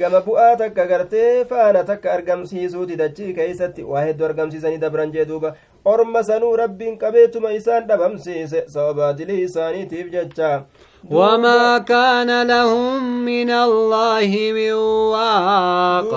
S2: gama bu'aa takka gartee faana takka argamsiisuuti dachii keessatti waa hedduu argamsiisanii jee duuba orma sanuu rabbiin qabeetuma isaan dhabamsiise sababa isaaniitiif jecha
S1: وما كان لهم من الله من واق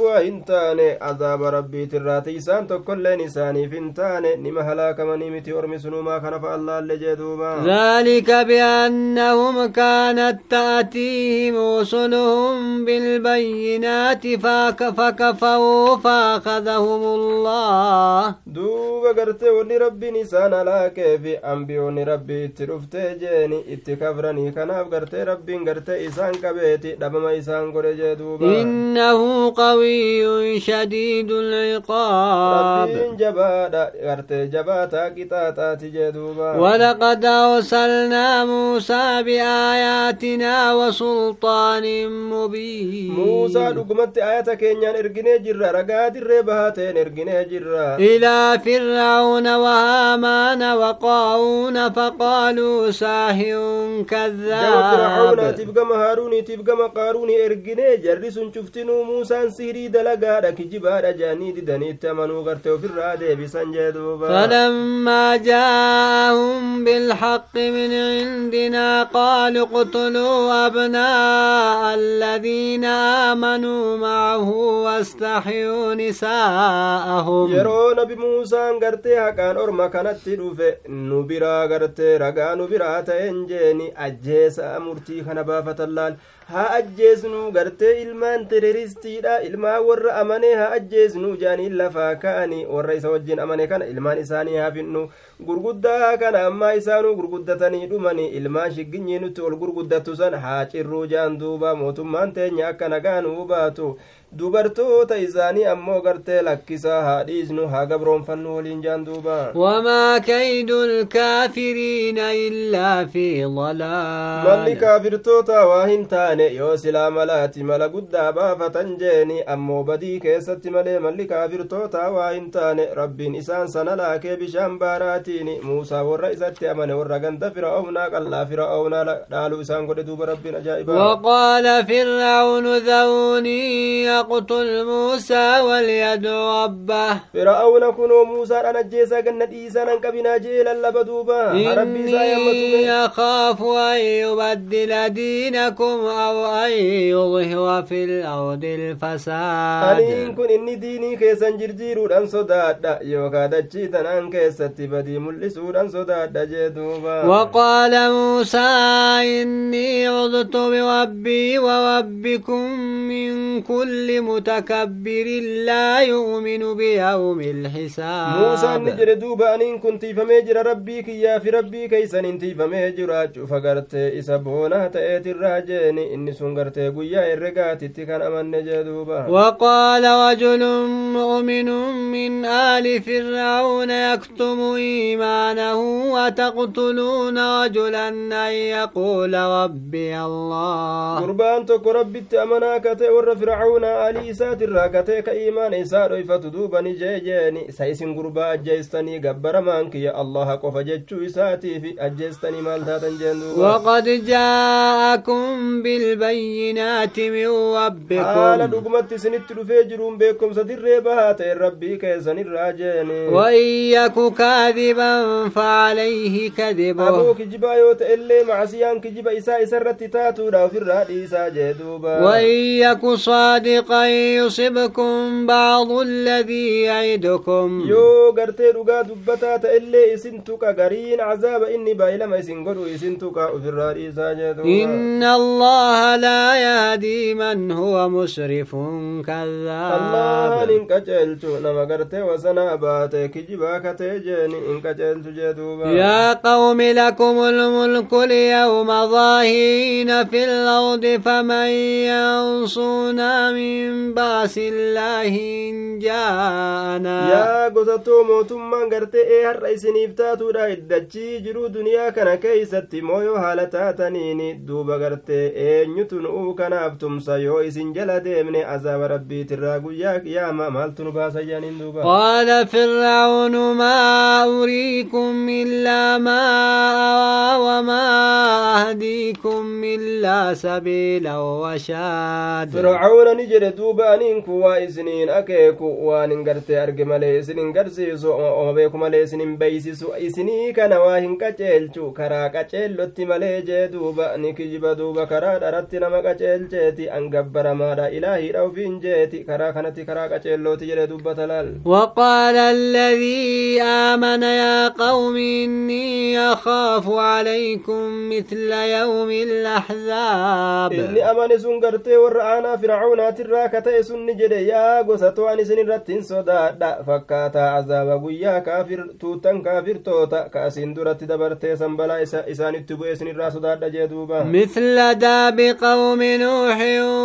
S2: waa hin taane azaaba rabbiitirraati isaan tokkolleen isaaniif hin taane nima halaakamanii miti ormi sunumaa kanafa allaalle jee duuba
S1: ذلك بأنهم كانت تأتيهم رسلهم بالبينات فك- فكفروا فأخذهم الله
S2: duuba gartee wanni rabbiin isaan alaaqee fi ambiyoonni rabbii itti dhuftee jeeni itti kabranii kanaaf gartee rabbiin gartee isaan qabeeti dhabama isaan godhe jee duuba.
S1: Innahu qawiyyun shadiidul ciqaab.
S2: Rabbiin jabaadha gartee jabaataa qixaaxaati jee duuba.
S1: Walaqad awsalnaa muusaa biaayaatinaa wasulxaanin mubiin.
S2: Muusaa dhugumatti ayata keenyaan erginee jirra ragaa dirree bahaa erginee jirra.
S1: Ilaa فرعون وهامان وقارون فقالوا ساحر كذاب.
S2: تبقى تبقى قارون
S1: فلما جاءهم بالحق من عندنا قالوا اقتلوا أبناء الذين آمنوا معه واستحيوا نساءهم.
S2: Muusaan gartee haqaan orma kanatti dhufe nu biraa gartee ragaa nu biraa ta'en jeeni ajjeesa murtii kana baafatan laal haa ajjeesnu gartee ilmaan tereristiidha ilmaan warra amanee haa ajjeesnu jaaniin lafaa ka'anii warra isa wajjin amane kana ilmaan isaanii haa finnu gurguddaa kana ammaa isaanuu gurguddatanii dhumanii ilmaan shigginyii nutti ol gurguddattu san haa cirruu jaan duuba mootummaan teenya akka nagaa nuu baatu dubartoota isaanii ammoo gartee lakkisaa haa dhiisnu haa gabroonfannu waliin jaan duuba
S1: وما كيد الكافرين إلا في
S2: malli
S1: ضلال
S2: kaafirtoota waa hin taane yoo silaa malaati mala guddaa baafatan jeeni ammoo badii keessatti malee malli kaafirtootaa waa hin taane rabbiin isaan sana laakee bishaan baaraatiin muusaa warra isatti amane warra ganda fir'aawnaa qal'aa fir'aawnaa dhaaluu isaan godhe duuba rabbiin ajaa'ibaa
S1: وقال فرعون ذروني يقتل موسى وليدعو ربه.
S2: فرعون كنو موسى أنا جيسا قلنا إيسا ننقبنا جيلا لبدوبا
S1: إني أخاف أن يبدل دينكم أو أن يظهر في الأرض الفساد
S2: أنين كن إني ديني كيسا جرجيرو
S1: وقال موسى إني عذت بربي وربكم من كل متكبر لا يؤمن بيوم الحساب.
S2: موسى نجر دوبا. أنين كنت فمجر ربي كيا في ربي كيسا انتي فمجر فقرت إسا بونا تأتي الراجين إني سنقرت قيا الرقات كان أمن جدوبا
S1: وقال رجل مؤمن من آل فرعون يكتم إيمانه وتقتلون رجلا أن يقول ربي الله.
S2: قربان تك ربي أمنا كتئ ور فرعون آل إسات الراكتئ كإيمان إساء ريفت دوبا نجيجيني سيسن قربا أجيستني قبر مانك يا الله قف جتشو إساتي في أجيستني مال تاتن
S1: وقد جاءكم بالبينات من ربكم.
S2: حال دقمت سنت رفيجرون بكم سدر بهات ربي كيسن الراجين.
S1: وإن يك كاذبا كذبا فعليه كذبه.
S2: أبو كجبا يوت إلي معسيان كجبا إساء سرت تاتورا في الرهد إساء جهدوبا
S1: وإن صادقا يصبكم بعض الذي يعدكم.
S2: يو قرتي رقا دبتا تإلي إسنتك قرين عذاب إني باي لما إسنقر إسنتك في الرهد إساء
S1: إن الله لا يهدي من هو مسرف كذاب.
S2: الله إنك جلت نما قرتي وسنا باتي كجبا كتجني إنك
S1: يا قوم لكم الملك اليوم ظاهرين في الأرض فمن ينصرنا من بأس الله إن جاءنا.
S2: يا قزتو موتم من قرتي إيه الرئيس نبتاتو دا إدتشي جرو دنيا كان كيست مويو حالتاتنين دوبا قرتي إيه نتن أو كان أبتم سيو إسن جلدي من أزاب ربي تراغو يا ما مالتن باسا جانين دوبا.
S1: قال فرعون ما أريد فيكم إلا ما وما أهديكم إلا سبيل
S2: وشاد. فرعون نجر دوبا نينكو وإسنين أكيكو وننقرت أرق ملي إسنين قرسيسو وما بيكم ملي إسنين بيسيسو إسني كنواهن كتيلتو كرا كتيلوتي ملي جدوبا نكجب دوبا كرا دارت نما كتيلتي أنقبر مارا إلهي رو فين جيتي كرا كنتي كرا كتيلوتي جر دوبا تلال.
S1: وقال الذي آمن يا يا قوم إني أخاف عليكم مثل يوم الأحزاب.
S2: إني أمان سن ورعانا فرعونا تراك تيسن نجد يا قصتو عن سن رتين صدا. دا فكاتا عذاب كافر توتن كافر توتا. كاسين درت دبرتي سنبلا إسان التبو
S1: مثل داب قوم نوح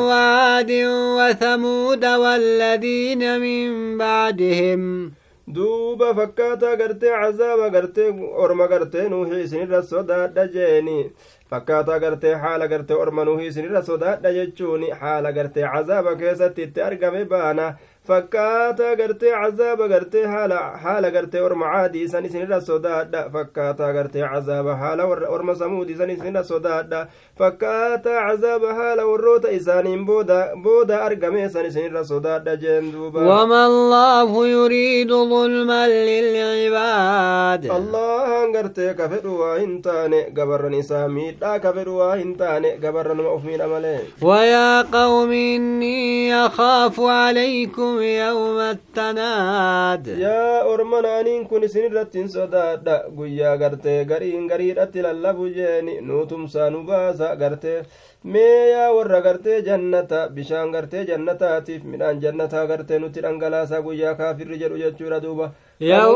S1: وعاد وثمود والذين من بعدهم.
S2: Duuba fakkaataa gartee cazaaba gartee orma gartee nuuhi isinirra sodaadha jeeni fakkaataa gartee haala gartee orma nuuhi isinirra sodaadha jechuun haala gartee cazaaba keessatti itti argame baana fakkaataa gartee cazaaba gartee haala haala gartee orma caadii isan isinirra sodaadha fakkaataa gartee cazaaba haala warra orma samuudi isan isinirra sodaadha fakkaataa cazaaba haala warroota isaaniin booda booda argame isan isinirra sodaadha jeen duuba
S1: وما الله يريد ظلما للعباد
S2: allahan gartee ka fedhu waa hin taane gabarran isaa miidhaa ka fedhu waa hin taane gabarranuma uf miidha malee
S1: ويا قوم إني أخاف عليكم يوم التناد
S2: yaa orman aniin kun isin irratti hin sodaadha guyyaa gartee gariin gariidhatti lallabu jeeni nuutumsaa nu baasa gartee mee yaa warra gartee jannata bishaan gartee jannataatiif midhaan jannataa gartee nutti dhangalaasaa guyyaa kaafirri jedhu jechuudha duuba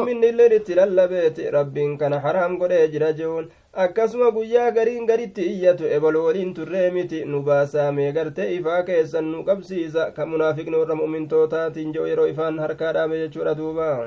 S2: minni ledhitti lallabeeti rabbiin kana haraam godhee jira jeun akkasuma guyyaa gariin garitti iyyatu ebol waliin turree miti nu baasaa mee gartee ifaa keessan nu qabsiisa ka munaafiqni warra mu'mintootaatiin je'u yeroo ifaan harkaa dhaame jechuudha duubaa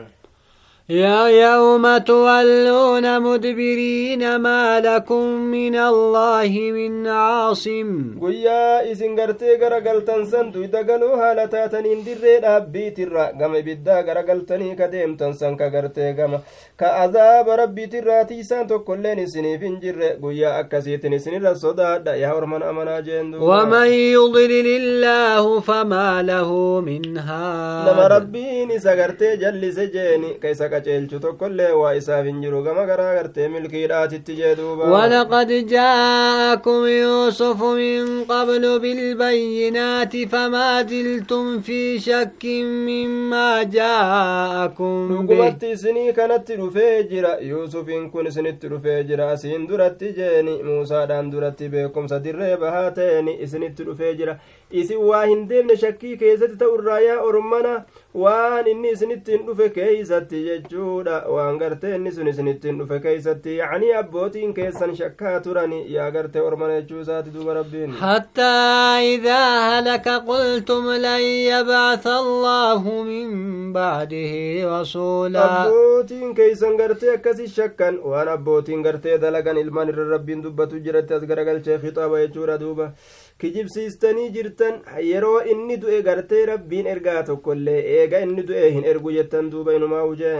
S1: يا يوم تولون مدبرين ما لكم من الله من عاصم.
S2: ويا إذن قرتي قرقل تنسنتو إذا قلوا هالتاتن اندر ربي ترى قم بدا قرقل كديم تنسن كقرتي قم كأذاب ربي ترى تيسان تقول نسني فنجر ويا أكسيت نسني للصداء يا ورمان أمنا جندو
S1: ومن يضلل الله فما له
S2: منها لما ربي نسا قرتي جل سجيني كيسا qaceelchu tokkollee waa isaaf hin jiru gama garaa gartee milkiidhaatitti jee duuba
S1: ولقد جاءكم يوسف من قبل بالبينات فما زلتم في شك مما جاءكم به
S2: dhugumatti isinii kanatti dhufee jira yuusufiin kun isinitti dhufee jira asiin duratti jeeni muusaadhaan duratti beekumsa dirree bahaa ta'eni isinitti dhufee jira isin waa hin deemne shakkii keessatti ta'urraa yaa ormana waan inni isinittiin dhufe keeysatti jechuudha waan gartee inni sun isinittiin dhufe keeysatti yacnii abbootiin keessan shakkaa turani yaa gartee ormana jechuu isaati duuba rabbiin
S1: حتى إذا هلك قلتم لن يبعث الله من بعده رسولا
S2: abbootiin keeysan gartee akkasi shakkan waan abbootiin gartee dalagan ilmaan irra rabbiin dubbatu jiratti as garagalchee kixaaba jechuudha duuba kijibsiistanii jirtan yeroo inni du'e gartee rabbiin ergaa tokkollee eega inni du'e hin ergu jettan duuba inumaa ujee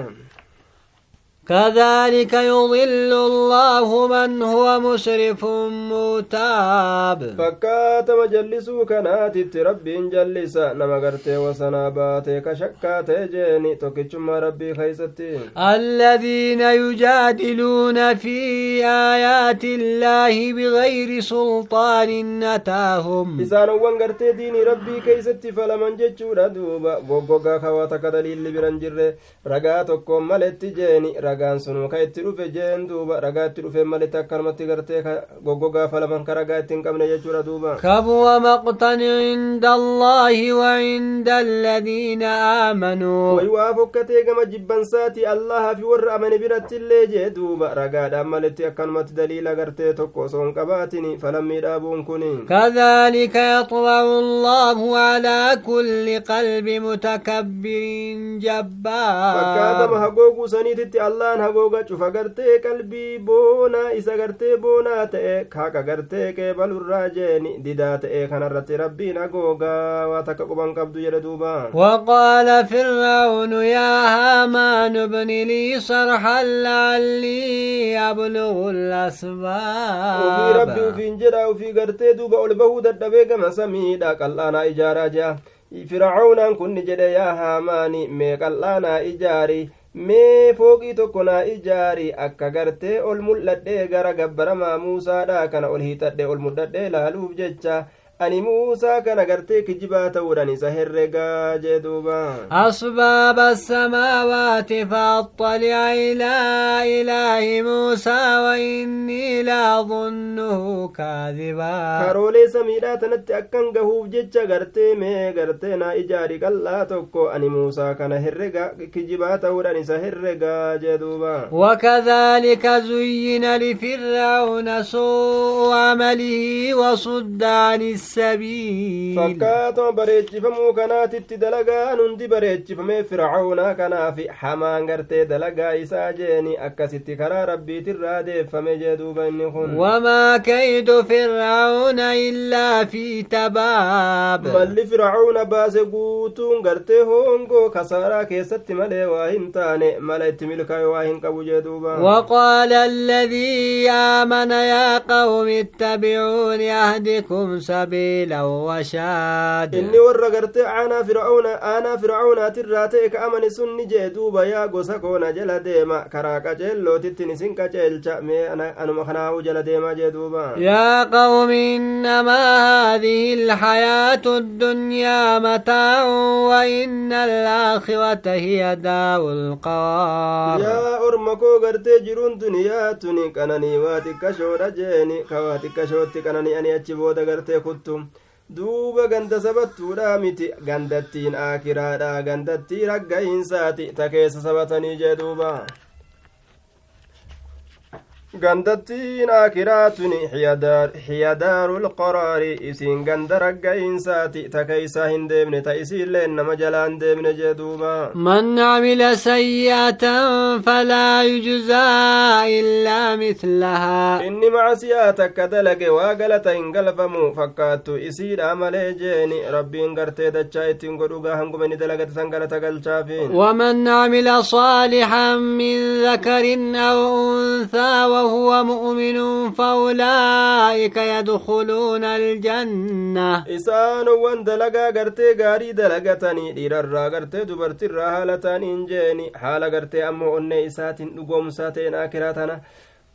S1: كذلك يضل الله من هو مسرف
S2: متاب. فكات مجلس كنات ترب جلس نما وسنابات كشكات جيني توكيش ما ربي خيستي.
S1: الذين يجادلون في آيات الله بغير سلطان
S2: نتاهم. إسان وان غرتي ربي كيستي فلمن جيشو ردوبا غوغوغا خواتك دليل برنجر رقاتكم ملت جيني رقاتكم ragaan sunuu ka itti dhufe jeen duuba ragaa itti dhufe maletti akkanumatti gartee goggogaa falaman ka ragaa itti hin qabne jechuudha duuba
S1: كبر مقتا عند الله وعند الذين آمنوا
S2: way waa fokkatee gama jibbansaati allaha fi warra amane birattillee jee duuba ragaadhaan maletti akkanumatti daliila gartee tokko osoo hin qabaatini falammii dhaabuun kuni
S1: كذلك يطبع الله على كل قلب متكبر
S2: fakkaatama
S1: جبار
S2: hagooguu saniititti allaan hagooga cufa gartee qalbii boonaa isa gartee boonaa ta'e kaaqa gartee qeebalurraa jeeni didaa ta'e kanarratti rabbiin hagoogaa waa takka quban qabdu jedhe duuba
S1: waqaala fir'aawnu yaa haamaan bni lii sarxan laallii ablugu
S2: lasbaab. Rabbi ufiin jedha ufii gartee duuba ol bahuu dadhabee gama samiidha qal'aanaa ijaaraa jea fircaunaan kunni jedhe yaa haamaani mee qal'aanaa ijaari. mee fooqii tokko naa ijaari akka gartee ol mul'adhee gara gabbaramaa muusaadha kana ol hiixadhe ol mul'adhee laaluuf jecha. Ani muusaa kana gartee kijibaa ta'uudhan isa herregaa jee duuba
S1: أسباب السماوات فأطلع إلى إله موسى وإني لأظنه كاذبا
S2: karoolee samiidhaa tanatti akkan gahuuf jecha gartee mee gartee naa ijaari qal'aa tokko ani muusaa kana herrega kijibaa ta'uudhan isa herregaa jee duuba
S1: وكذلك زين لفرعون سوء عمله وصد عن السبيل.
S2: فكات بريتش فمو كانت تدلغا نندي بريتش فم فرعون كان في حمان غرت دلغا يساجني اكست كرا ربي تراد فم جدو
S1: وما كيد فرعون إلا في تباب.
S2: مل فرعون باز غرت هونغو كسرا كيست مل واهنتان ملت ملك واهن كبو
S1: وقال الذي آمن يا قوم اتبعوني أهدكم
S2: سبيل قبيل وشاد إني ورّا أنا فرعون أنا فرعون تراتي كأمن سن جدوب يا قسكونا جل كراك جلو تتني سن كجل مي أنا أنا مخناه جل ديما جدوبا
S1: يا قوم إنما هذه الحياة الدنيا متاع وإن الآخرة هي دار القرار.
S2: يا أرمكو قرت جرون دنيا تني. كناني واتك شورجيني خواتك شورتك كناني أني أتشبو دقرت كنت kuttu duuba ganda sabattuudha miti gandattiin aakiraadha gandattii ragga'iinsaati ta keessa sabatanii jee duuba gandattiin akiraatun xiyadaaru lqaraari isiin ganda ragga'iinsaati ta keeysaa hin deemne ta isiilleen nama jalaan deemne jee duuba
S1: man camila sayyi'atan falaa yujzaa illaa mislahaa
S2: inni macasiyaa takka dalage waa galata hin galfamu fakkaattu isiidha malee jeeni rabbiin gartee dachaa ittiin godhugaa hanguma ni dalagate san galata galchaafi
S1: waman camila صالحا من ذكر أو أنثى وهو مؤمن فأولئك يدخلون الجنة.
S2: إسان وان دلقا قرتي غاري دلقتني ديررا قرتي دبرتي راهالتان إنجيني حال قرتي أمو أني إسات نقوم ساتين آكراتنا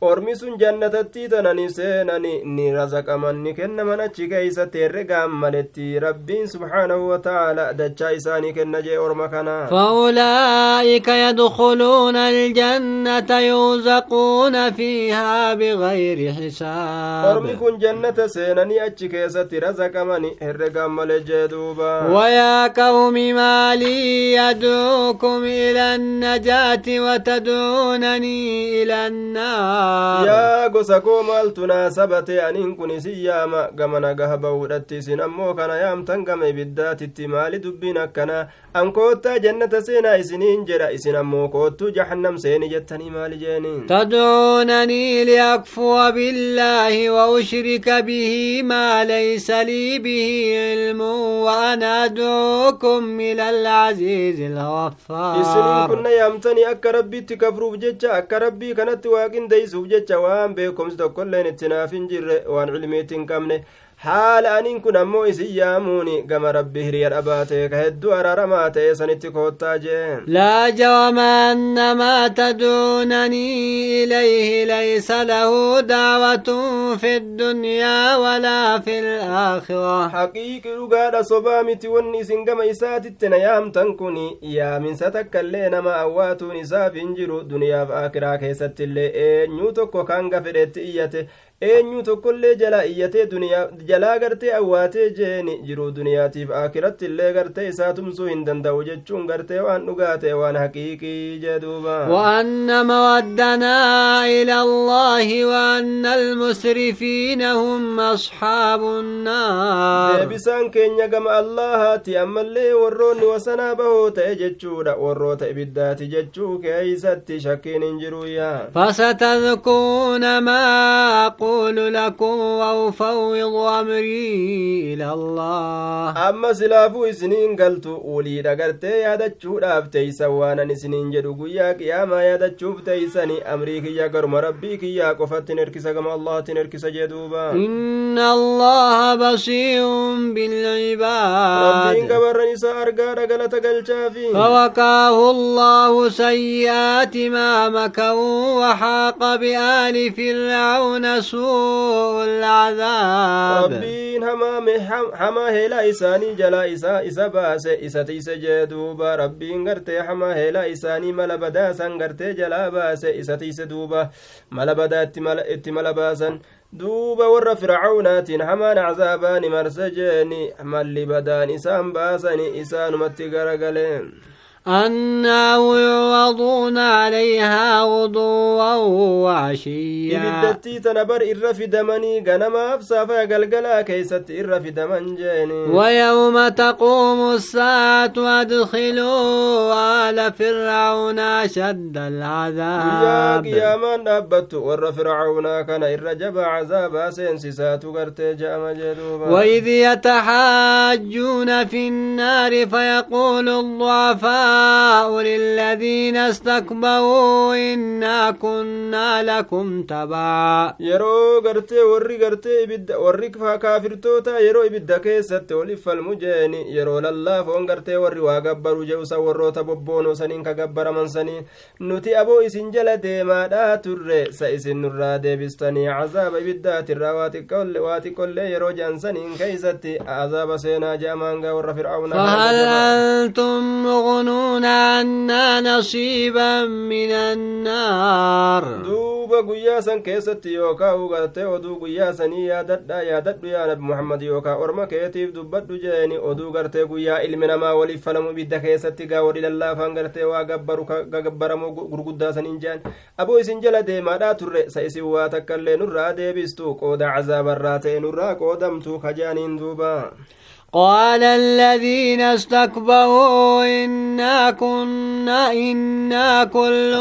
S2: ormi sun jannatattii tanani seenani ni razaqaman ni kennaman achi keeysatti herregaan maletti rabbiin subhaanahu wataaalaa dachaa isaanii kenna jee orma kana
S1: فأولئك يدخلون الجنة يرزقون فيها بغير حساب
S2: ormi kun jannata seenanii achi keessatti razaqamani herregaan male jee duuba
S1: ويا قوم ما لي يدعوكم إلى النجاة وتدعونني إلى النار
S2: yaa gosa koo maaltu naasabate aniin kun isin yaama gama nagaha ba'uudhatti isin ammoo kana yaamtan gama ibiddaatitti maali dubbiin akkanaa an koottaa jannata seenaa isiniin jedha isin ammoo koottuu jahannam seeni jettanii maali jeeni
S1: تدعونني لأكفر بالله وأشرك به ما ليس لي به علم وأنا أدعوكم إلى العزيز الغفار
S2: kunna yaamtanii akka rabbiitti kafruuf jecha akka rabbii kanatti waaqindeeysuuf jecha waan beekomsi tokkoilleen itti naaf hin jirre waan cilmiitti hin qabne haala aniin kun ammoo isin yaamuuni gama rabbi hiriya dhabaate ka hedduu araaramaa ta'e sanitti koottaa jee
S1: لا جرم أن ما تدعونني إليه ليس له دعوة في الدنيا ولا في الآخرة
S2: haqiiqi dhugaadha sobaa miti wanni isin gama isaatitti na yaamtan kun yaaminsa takkaillee nama awwaatuun isaaf hin jiru duniyaaf akiraa keessatti illee eenyuu tokko kan gafedhetti iyyate eenyu tokkollee jalaa iyyatee jalaa gartee awwaatee jeeni jiruu duniyaatiif akiratti illee gartee isaa tumsuu hin danda'u jechuun gartee waan dhugaa ta'e waan haqiiqii jee duuba
S1: وأن مودنا إلى الله وأن المسرفين هم أصحاب النار
S2: deebisaan keenya gama allahaati ammallee warroonni wasanaa bahoo ta'e jechuudha warroota ibiddaati jechuu keeysatti shakkiin hin jiruyyaa
S1: فستذكرون ما أقول أقول لكم وأفوض أمري إلى الله.
S2: أما سلافو إسنين قلت أولي دقرت يادا تشود أبتي سوانا نسنين جدو يا ما يادا تشوب تيساني أمريك يا قرم ربيك يا كفت تنركس كما الله تنركس جدوبا.
S1: إن الله بصير بالعباد.
S2: ربين
S1: فوقاه الله سيئات ما مكوا وحاق بآل فرعون سوء su'ul azaab
S2: rabbiin hamaa heelaa isaanii jalaa isaa isa baase isa tiise jee duuba rabbiin gartee hamaa heelaa isaanii mala badaasan gartee jalaa baase isa tiise duuba mala badaa itti mala baasan duuba warra fircawnaatiin hamaan acaabaani marsa jeeni malli badaan isaan baasani isaanumatti garagaleen
S1: أنا ويعرضون عليها غضوا وعشيا.
S2: إبدتي تنبر في دمني غنما أفسافا قلقلا كيست في دمن جيني.
S1: ويوم تقوم الساعة أدخلوا آل فرعون أشد العذاب.
S2: إذا قياما أبت ور فرعون كان إرجب عذاب سنسسات قرت جام جدوبا.
S1: وإذ يتحاجون في النار فيقول الضعفاء للذين استكبروا إنا كنا لكم تبعا
S2: yeroo gartee warri gartee ibidda warri ka- kaafirtoota yeroo ibidda keessatti waliif falmu jeeni yeroo lallaafoon gartee warri waa gabbaru je'usa warroota bobboonoo saniin ka gabbaraman sanii nuti aboo isin jala deemaadhaa turre sa isin nurraa deebistanii cazaaba ibiddaatirraa waa xiqqolle- waa xiqqollee yeroo je'an saniin keeysatti cazaaba seenaa je'amaangaa warra fircaunaa
S1: فهل أنتم مغنون يحسبون أنا نصيبا من النار
S2: duuba guyyaa san keessatti yookaa ugartee oduu guyyaa sanii yaadadha yaadadhu yaa nabi muhammad yookaa orma keetiif dubbadhu jeeni oduu gartee guyyaa ilmi namaa waliif falamu ibidda keessatti gaa wali lallaafaan gartee waa gabbaru gabbaramoo gurguddaa saniin jean aboo isin jala deemaadhaa turre sa isin waa takkaillee nurraa deebistu qooda
S1: قال الذين استكبروا إنا كنا إنا كل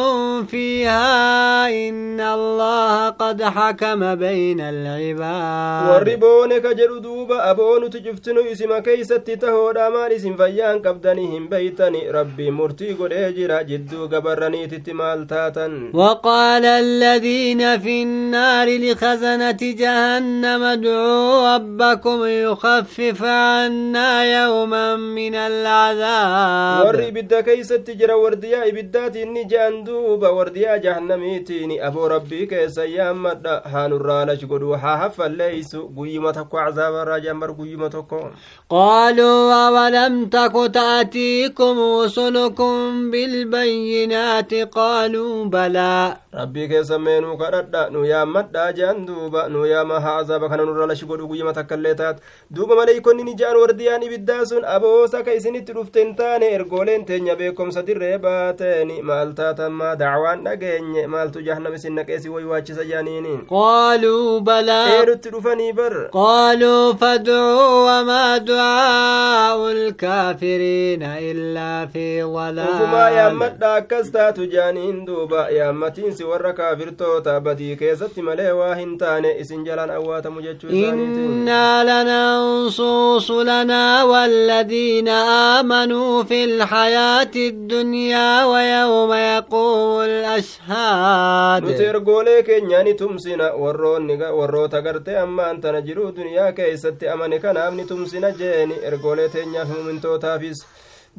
S1: فيها إن الله قد حكم بين العباد.
S2: وربونك جردوب أبون تجفتن إسم كيست تهودا مال إسم فيان قبدنهم بيتني ربي مرتي قد اجرا جدو قبرني تتمال تاتا.
S1: وقال الذين في النار لخزنة جهنم ادعوا ربكم يخفف عن عنا يوما من العذاب.
S2: ور إبدا كيست جرى ورديا إبدات إني جان دوبا ورديا جهنميتيني أبو ربي كيس أيام مدى هان الرانش قدو حافا ليس قيمة تكو عذاب الرجاء مر قيمة تكو
S1: قالوا ولم تك تأتيكم رسلكم بالبينات قالوا بلى
S2: ربي كيس مينو كردda nu yaammadha jean duuba. Nu yaama haa azaaba kana nurra lashi godhu guyyama takkaillee jean wardiyaan ibiddaa sun aboosa ka isinitti dhufte hin taane ergooleen teenya beekomsa dirree baateeni maal taatammaa dacwaan dhageenye maaltu jahannam isin naqeesi waywaachisa jaaniini
S1: qaaluu balaa
S2: eerutti dhufanii bar
S1: qaaluu fadcuu wamaa ducaa'u lkaafiriina illaa fi
S2: ufumaa yaammadha akkas taatu jaaniin duuba yaammatiinsi warra kaafirtoota badii keessatti malee waa hin taane isin jalaan awwaatamu jechuu isaaniiti
S1: innaa lanansuusu رسلنا والذين آمنوا في الحياة الدنيا ويوم يقوم الأشهاد.
S2: نتير قوليك نياني تمسينا ورو تغرت أما أنت نجرو دنيا كيست أما نكنا نتمسينا جيني. ارقوليك نياني من توتافيس.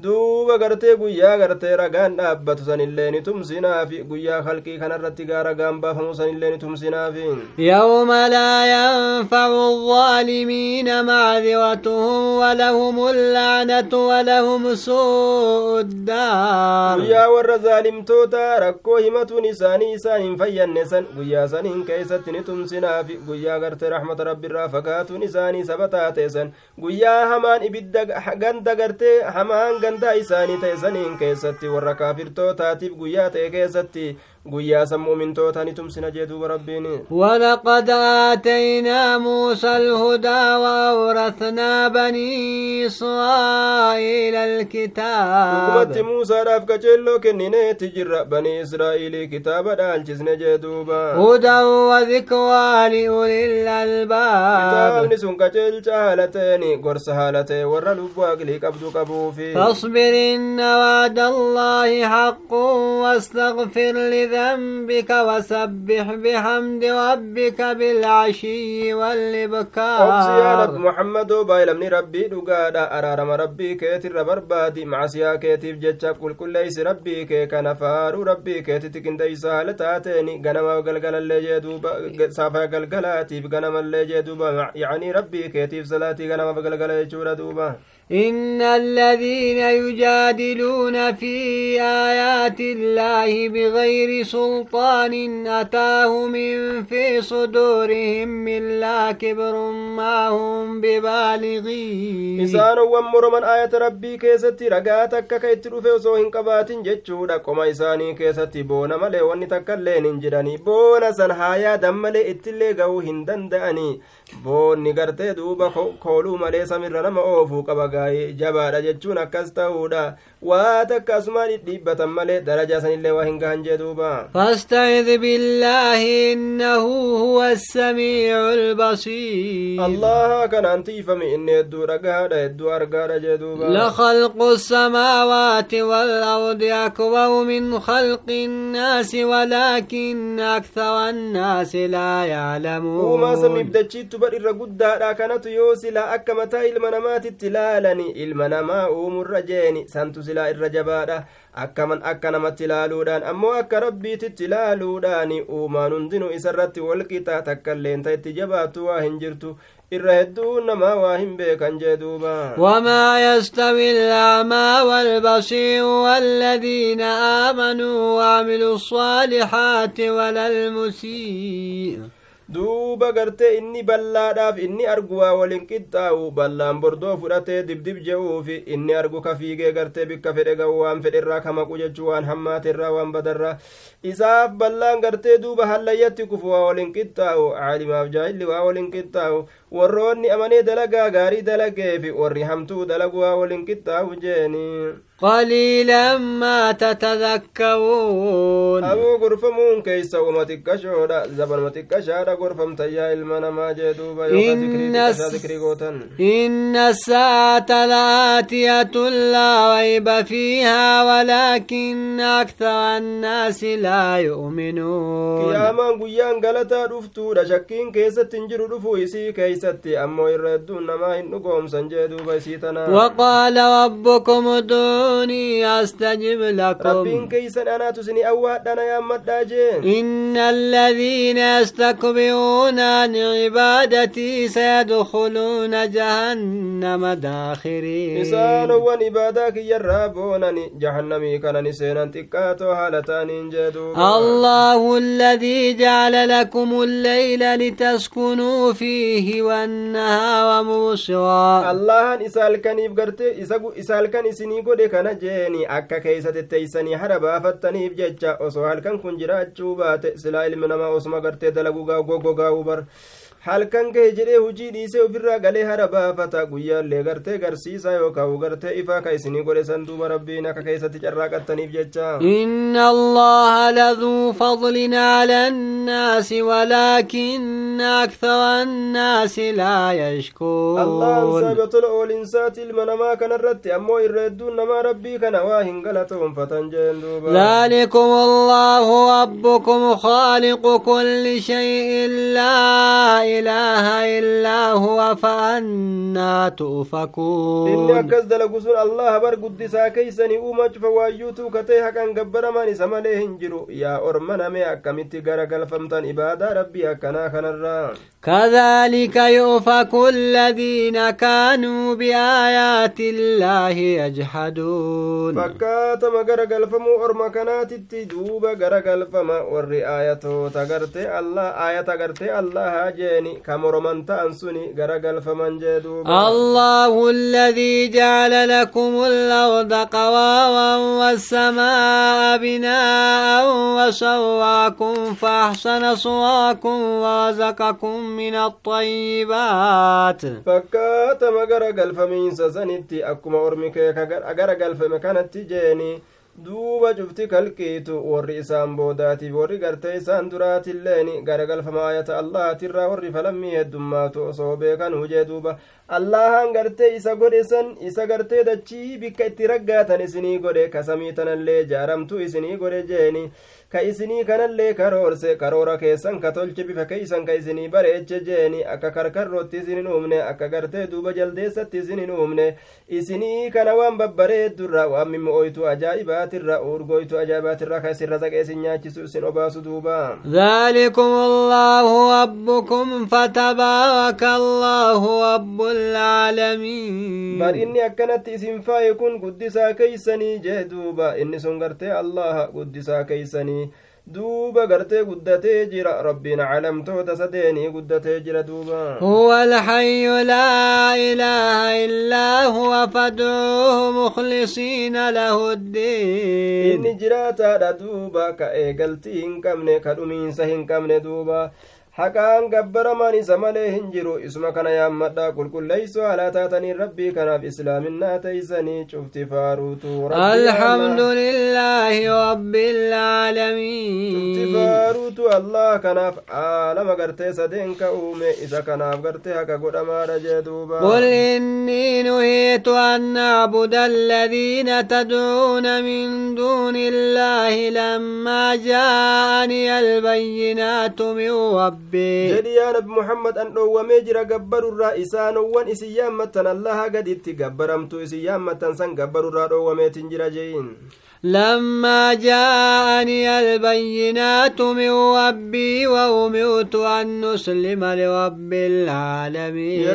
S2: Duuba gartee guyyaa gartee ragaan dhaabbatu sanillee ni tumsinaafi guyyaa halqii kanarratti gaa ragaan baafamu sanillee ni tumsinaafi
S1: yawma laa yanfacu الظالمين معذرتهم ولهم اللعنة ولهم سوء الدار
S2: guyyaa warra zaalimtoota rakkoo himatuun isaanii isaan hin fayyanne san guyyaa saniin keeysatti ni tumsinaafi guyyaa gartee raxmata rabbiirraa fagaatuun isaanii saba taate san guyyaa hamaan ibidda ganda gartee hamaan gandaa isaanii ta'e saniin keessatti warra kaafirtootaatiif guyyaa ta'e keessatti guyyaa san mu'mintoota ni tumsina jee duuba rabbiin
S1: ولقد آتينا موسى الهدى وأورثنا بني إسرائيل الكتاب
S2: dhugumatti muusaadhaaf qaceelloo kennineeti jirra banii israa'iilii kitaaba dhaalchisne jee duuba
S1: هدى وذكرى لأولي الألباب
S2: kitaabni sun qaceelcha haala ta'eni gorsa haala ta'e warra lubbuu aqlii qabdu qabuufi
S1: فاصبر إن وعد الله حق واستغفر لذنبك وسبح بحمد ربك بالعشي والإبكار
S2: muhammadoo baay'elamni rabbii dhugaadha araarama rabbii keetirra barbaadi macsiyaa keetiif jecha qulqulleeysi rabbii kee kana faaruu rabbii keetitti qindeeysa haala taateeni ganama galgalallee jee duuba saafaa galgalaatiif ganamallee jee duuba yacanii rabbii keetiif salaatii ganama galgala jechuudha duuba
S1: إن الذين يجادلون في آيات الله بغير سلطان أتاهم في صدورهم من لا كبر ما هم ببالغين
S2: إسان ومر من آية ربي كيستي رقاتك كيت رفو سوهن قبات جتشودا كما إساني كيستي بونا ملي ونتك اللي ننجراني بونا سنحايا دم لي اتلي قوهن دندأني boonni gartee duuba kooluu malee samirra nama oofuu qaba jabaadha jechuun akkas ta'uudha waa takka asumaan dhidhiibbatan malee darajaa sanillee waa hin gahan jee duuba
S1: فاستعذ بالله إنه هو السميع البصير
S2: allaha kanaan tiifame inni hedduu dhagahaadha hedduu argaadha jee duuba
S1: لخلق السماوات والأرض أكبر من خلق الناس ولكن أكثر الناس لا
S2: uumaa samiif
S1: يعلمون
S2: dachiittu bar irra guddaadha kanatu yoo silaa akka mataa ilma namaatitti ilaalani ilma namaa silaa irra jabaadha akkaman akka namatti ilaaluudhaan ammoo akka rabbiititti ilaaluudhaan uumaan hundinuu isarratti walqixa takkailleen ta itti jabaattu waa hin jirtu irra hedduun namaa waa hin beekan jee duuba
S1: wamaa yastawi alaamaa waalbasiiru waaladiina aamanuu waamiluu الصالحaati wala almusii
S2: duuba gartee inni ballaadhaaf inni argu waa walin qixxaawu ballaan bordoo fudhatee dibdib je'uufi inni argu ka fiigee gartee bikka fedhe ga'u waan fedherraa kamaqu jechuu waan hammaaterraa waan badarraa isaaf ballaan gartee duuba hallayyatti kufu waa walin qixxaawu caalimaaf jaahilli waa walin qixxaawu warroonni amanee dalagaa gaarii dalageefi warri hamtuu dalagu waa walin qixxaawu jeeni
S1: قليلا ما تتذكرون
S2: أبو غرفمون كيس ومتك شودا زبن متك شادا غرفم تيا المنا ما جدوبا
S1: إن, إن الساعة لآتية لا ريب فيها ولكن أكثر الناس لا يؤمنون
S2: قياما قيان غلطا دفتو شكين كيست تنجر دفو إسي كيست أمو يردون ما إنكم سنجدوبا سيتنا
S1: وقال ربكم ادعوا ادعوني أستجب لكم
S2: ربين كيسن أنا تسني أواد أنا يا مداجين
S1: إن الذين يستكبرون عن عبادتي سيدخلون جهنم داخرين.
S2: إسان ونبادك يرابونني جهنمي كان نسينا تكاتو حالتان جدو
S1: الله الذي جعل لكم الليل لتسكنوا فيه والنهار مبصرا.
S2: الله إسأل كان يفقرتي إسال كان قد kana jeeni akka keeysa tetteeysanii hara baafattaniif jecha osoo halkan kun jiraachuu baate silaa ilmi namaa osuma gartee gogaa gogaa ubar halkan gahe jedhee hujii dhiisee ofirraa galee hara baafata guyyaallee gartee garsiisa yookaan gartee ifaa ka isinii godhe san duuba rabbiin akka keessatti carraaqattaniif jecha
S1: inna allaha laduu fadlin ala annaasi walaakinna akthara annaasi laa yashkuun
S2: allahan saaba tola oolinsaati ilma namaa kanarratti ammoo irra hedduun namaa rabbii kana waa hin galatoonfatan jeen duuba
S1: ذلكم الله ربكم خالق كل شيء لا إله إلا هو فأنا تؤفكون
S2: إني أكزد لقصر الله بر قدسا كيسني أمج فوايوتو كتيها كان قبر ماني سماليه انجرو يا أرمنا ميأك متقر قلفمتان إبادة ربي أكنا خنرا.
S1: كذلك يؤفك الذين كانوا بآيات الله يجحدون.
S2: فكات مقر قلفمو أرم كانت تدوب قر قلفم ورئاية تغرت الله آية تغرت الله جيني. Ta'an suni jee duuba
S1: الله الذي جعل لكم الأرض قرارا والسماء بناء وسواكم فأحسن صواكم ورزقكم من الطيبات
S2: fakkaatama gara galfamiinsa sanitti akkuma ormi kee gara galfame kanatti jeeni duuba cufti kalqiitu warri isaan boodaatiif warri gartee isaan duraatilleen garagalfama ayata allahaatirraa warri falammii heddummaatu osoo beekan hujee duuba allahan gartee isa godhe san isa gartee dachii bikka itti raggaatan isinii godhe kasamii tanallee jaaramtu isinii godhe jeeni ka isinii kanallee karoorse karoora keessan ka tolche bifa keeysan ka isinii bareeche jeeni akka karkarrootti isin hin uumne akka gartee duuba jaldeessatti isin hin uumne isinii kana waan babbareeddurra waan mimmi'ooytu ajaaibaatirra urgoytu ajaa'ibaatirra ka isin razaqee isin nyaachisu isin obaasu duuba
S1: ذلكم الله ربكم فتبارك الله رب العالمين
S2: isin faaye kun guddisaa keeysanii jee duuba inni sun gartee allaha guddisaa keeysanii duuba gartee guddatee jira rabbiin calamtoota sadeenii guddatee jira duuba
S1: هو الحي لا إله إلا هو فادعوه مخلصين له الدين
S2: inni jiraataadha duuba ka eegaltii hin qabne ka dhumiinsa hin qabne duuba haqaan gabbaramaan isa malee hin jiru isuma kana yaammadha qulqulleeyso alaa taatanii rabbii kanaaf islaaminaa teeysanii cufti faaruutu
S1: الحمد لله رب
S2: cufti
S1: العالمين
S2: faaruutu allah kanaaf aalama gartee sadeen ka uume isa kanaaf gartee haqa godhamaadha jee duuba
S1: قل إني نهيت أن أعبد الذين تدعون من دون الله لما جاءني البينات من ربي ربي
S2: jedhi yaa nabi muhammad an dhoowwamee jira gabbarurraa isaanowwan isin yaammattan allaha gaditti gabbaramtu isin yaammattan san gabbarurraa dhoowwameetin jira jeeyin
S1: لما جاءني البينات من ربي وأمرت أن نسلم لرب العالمين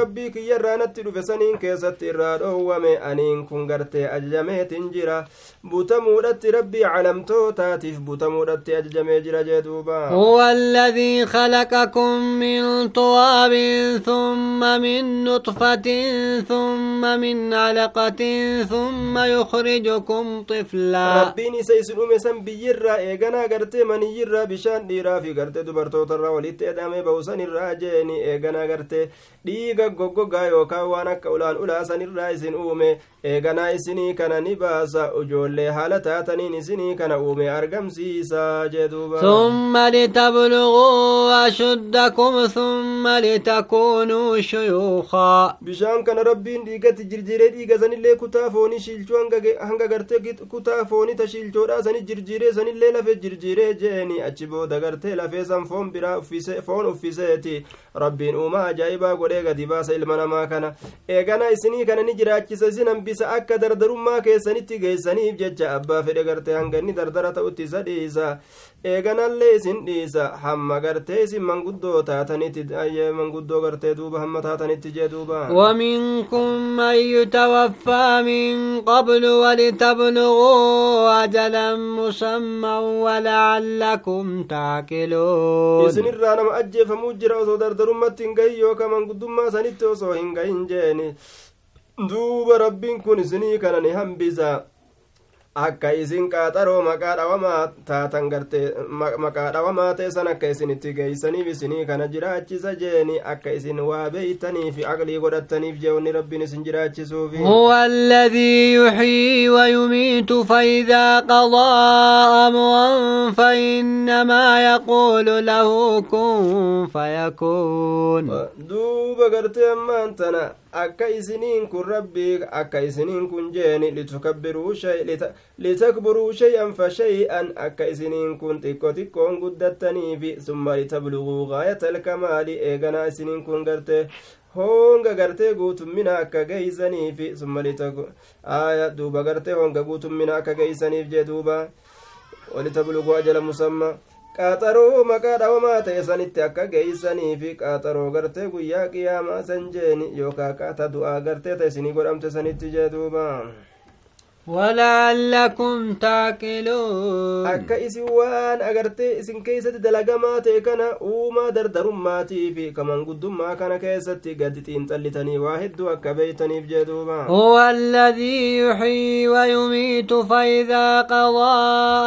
S2: rabbii kiyyarraa natti dhufe saniin keessatti irraa dhoowwame aniin kun gartee ajajameetin jira butamuudhatti rabbii calamtootaatiif butamuudhatti ajajamee jira jee duuba
S1: هو الذي خلقكم من تراب ثم من نطفة ثم من علقة ثم يخرجكم طفلا
S2: rabbiin isa isin uume san biyyirraa eeganaa gartee maniyyirraa bishaan dhiiraa fi gartee dubartootarraa walitti edhamee ba'usan irraa jeeni eeganaa gartee dhiiga goggogaa yookaan waan akka ulaan ulaa sanirraa isin uume eeganaa isinii kana ni baasa ijoollee haala taataniin isinii kana uume argamsiisa jeduuba
S1: ثم لتبلغوا أشدكم ثم لتكونوا شيوخا
S2: bishaan kana rabbiin dhiigatti jirjiiree dhiiga sanillee kutaa foonii shiilchuu hanga gartee kutaa foonii tashiilchoodha sani jirjiiree sanillee lafee jirjiiree jeeni achi booda gartee lafee san foon biraa foon uffiseeti rabbiin uumaa ajaa'ibaa godhee gadi baasa ilma namaa kana eegana isinii kana ni jiraachisa isin hambisa akka dardarummaa keessanitti geessaniif jecha abbaa fedhe gartee hanga inni dardara ta'utti isa dhiisa eeganallee isin dhiisa. Hamma gartee isin manguddoo taatanitti manguddoo gartee duuba hamma taatanitti jee duuba.
S1: Waminkum man yutawaffaa min qablu wali walitablughuu ajalan musamman walaallakum
S2: isin irraa nama ajjeefamuu jira osoo dardarummatti hin gahin yooka manguddummaa sanitti osoo hin gahin jeeni. Duuba rabbiin kun isinii kana ni hambisa. Akka isin qaaxaroo maqaa taatan gartee maqaa dhawamaa ta'e san akka isinitti geeysaniif isinii kana jiraachisa jeeni akka isin waa beeytanii fi aqlii godhattaniif jeewni rabbiin isin jiraachisuufi
S1: هو الذي يحيي ويميت فإذا قضى أمرا فإنما يقول له كن فيكون
S2: duuba gartee ammaan tana akka isiniin kun rabbii akka isiniin kun shay litakburuu shay'an fa shay'an akka isiniin kun xiqqo xiqqoon guddattaniifi summa litabluguu gaayata alkamaali eeganaa isiniin kun gartee honga gartee guutummina akka geeysaniifi summa aya duuba gartee honga guutummina akka geeysaniif jee duuba walitablugu ajala musamma qaaxaroo maqaa dhawamaa ta'e sanitti akka geeysanii fi qaaxaroo gartee guyyaa qiyaamaa san jeeni yookaa qaata du'aa gartee ta isinii godhamte sanitti jee duuba
S1: ولعلكم تعقلون
S2: akka isin waan agartee isin keeysatti dalagamaa ta'e kana uumaa dardarummaatii fi kamanguddummaa kana keessatti gadi xiinxallitanii waa hedduu akka beeytaniif jee duuba
S1: هو الذي يحيي ويميت فإذا قضى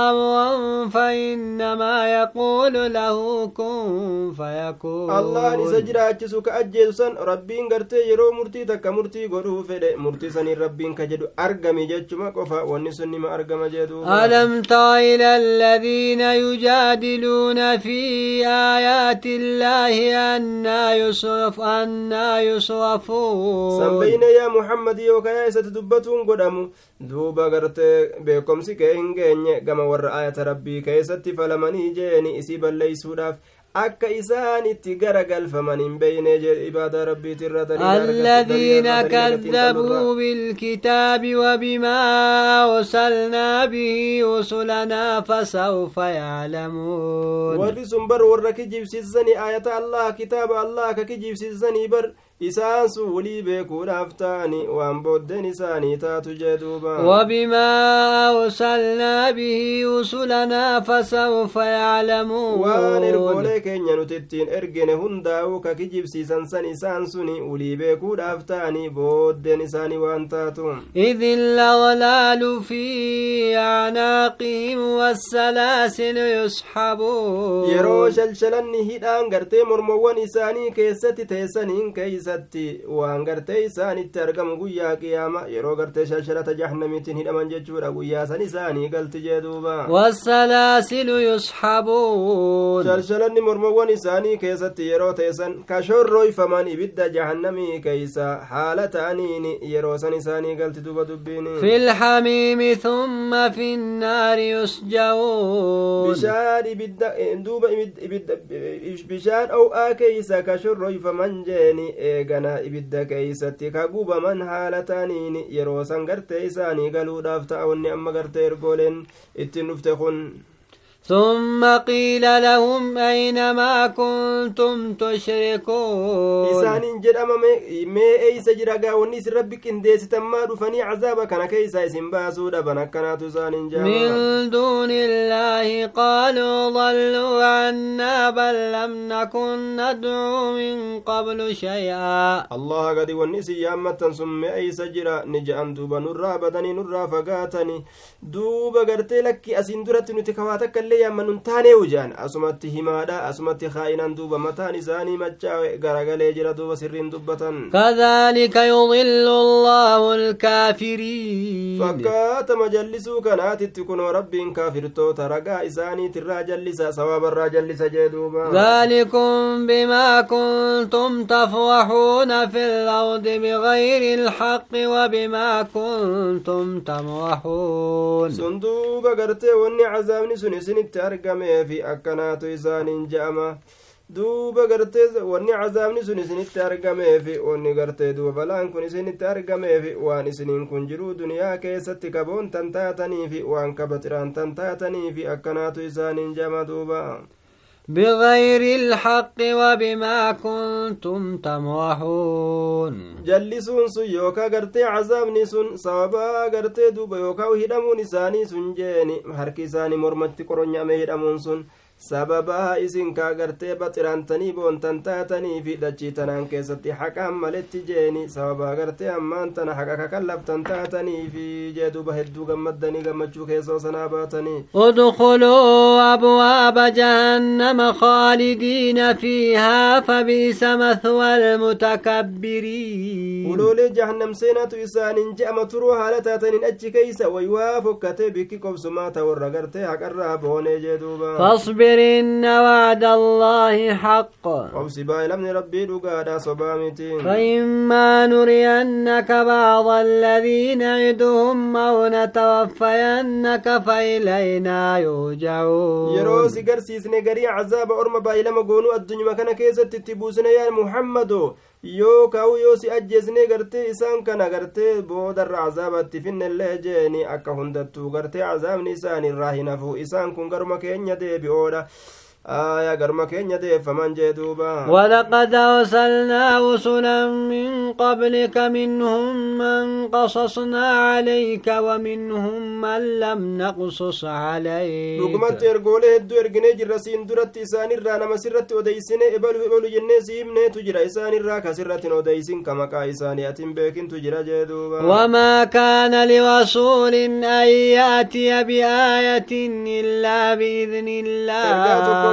S1: أمرا فإنما يقول له كن فيكون
S2: allahan isa jiraachisu ka ajjeesu san rabbiin gartee yeroo murtii takka murtii godhuu fedhe murtii saniin rabbiin ka jedhu argami jechuma qofa wanni sun nima argama jeeduuba
S1: ألم إلى الذين يجادلون في آيات الله أنا يصرف أنا يصرفون
S2: yaa muhammadi yookaa yaa isatti dubbatuun godhamu duuba gartee beekomsi kee hin geenye gama warra ayata rabbii keessatti falamanii jeeni isii balleeysuudhaaf akka isaan itti garagalfaman hin beyne jee ibaadaa rabbiitirra
S1: الذين كذبوا بالكتاب وبما أرسلنا به رسلنا فسوف يعلمون
S2: warri sun bar warra kijibsiisanii ayata allah kitaaba allah ka kijibsiisanii bar isaan sun walii beekuudhaaf ta'ani waan booddeen isaanii taatu jee duuba
S1: وبما أرسلنا به رسلنا فسوف يعلمون
S2: waan ergoolee keenya nuti ittiin ergine hundaa'uu ka kijibsiisan san isaan suni ulii beekuudhaaf ta'anii booddeen isaanii waan taatu
S1: إذ الأغلال في أعناقهم والسلاسل يسحبون
S2: yeroo shalshalanni hidhaan gartee mormowwan isaanii keessatti teessaniin keeysa keeysatti waan gartee isaanitti argamu guyyaa qiyaama yeroo gartee shalshalata jahannamiitiin hidhaman jechuudha guyyaa san isaanii galti jee duuba
S1: wassalaasilu yusxabuun
S2: shalshalanni mormowwan isaanii keessatti yeroo teessan kashorroyfaman ibidda jahannamii keeysa haala ta'aniin yeroo san isaanii galti duuba dubbiin
S1: fi lxamiimi thumma fi nnaari yusja'uun
S2: bishaan ibidda duuba ibidda bishaan ow'aa keeysa ka shorroyfaman jeeni eegana ibidda keeysatti ka gubaman haala ta'aniin yeroo san gartee isaanii galuudhaaf ta'a wanni amma gartee ergooleen ittiin dhufte kun
S1: ثم قيل لهم أين ما كنتم تشركون؟
S2: إسان جرم مي أيس جرقا ونيس ربك إن ديس تما دفني عذاب كان كيسا إسن إسان
S1: من دون الله قالوا ضلوا عنا بل لم نكن ندعو من قبل شيئا.
S2: الله قد ونيس يامة ثم أيس جرا نجأن دوبا نرى بدني نرى فقاتني. دوبا قرتي لك أسين درت نتكواتك illee yamma nun taanee wujaan asumatti himaadha asumatti kaa'inan duuba mataan isaanii machaa garagalee jira duuba sirriin dubbatan
S1: kadhalika yudillu allahu alkaafiriin
S2: fakkaatama jallisuu kanaatitti kunoo rabbiin kaafirtoota ragaa isaaniitirraa jallisa sawabarraa jallisa jee duuba
S1: ذلكم بما كنتم تفوحون في الأرض بغير الحق وبما كنتم تموحون
S2: سندوب قرتي وني عذابني سنسن itti argameefi akkanaatu isaaniin je'ama duuba gartee wanni cazaabni sun isinitti argameefi wanni gartee duuba balaan kun isinitti argameefi waan isiniin kun jiruu duniyaa keessatti kaboon tan taataniifi waan kabaxiraan tan taataniifi akkanaatu isaaniin je'ama duuba
S1: بغير الحق وبما كنتم تموحون
S2: جلسون سن يوكا غرتي عذابني سن سببا غرتي دوبا يوكا هدمون إساني سن جيني هركي إساني مرمتي قرنيا مهدمون سن sababaa isin kaa gartee baxiraantanii boontan taatanii fi dachii tanaan keessatti haqaan maletti jeeni sababaa gartee ammaan tana haqa kakallabtan taatanii fi jee duba hedduu gammaddanii gammachuu keessoo sanaa baatanii
S1: udkuluu abwaaba jahannama khaalidiina fiihaa fabiisa mathwa almutakabbiriin
S2: jahannam seenatu isaaniin je'ama turuu haala taataniin achi keeysa waywaa fokkatee bikki qobsumaa ta warra gartee haqarraa boonee jee duuba
S1: فاصبر إن وعد الله حق
S2: وبسبا لمن ربي دقادا صبامتين
S1: فإما نرينك بعض الذي نعدهم أو نتوفينك فإلينا يرجعون
S2: si garsiisne garii cazaaba orma baay'ilama goonuu addunyuma kana keessatti itti buusne yaa muhammado yoo kaa'u yoo si ajjeesne gartee isaan kana gartee boodarra cazaabatti finnellee jeeni akka hundattuu gartee cazaabni isaan irraa hin hafu isaan kun garuma keenya deebi'oodha
S1: ولقد أرسلنا رسلا من قبلك منهم من قصصنا عليك ومنهم من لم نقصص عليك. وما كان لرسول أن يأتي بآية إلا بإذن الله.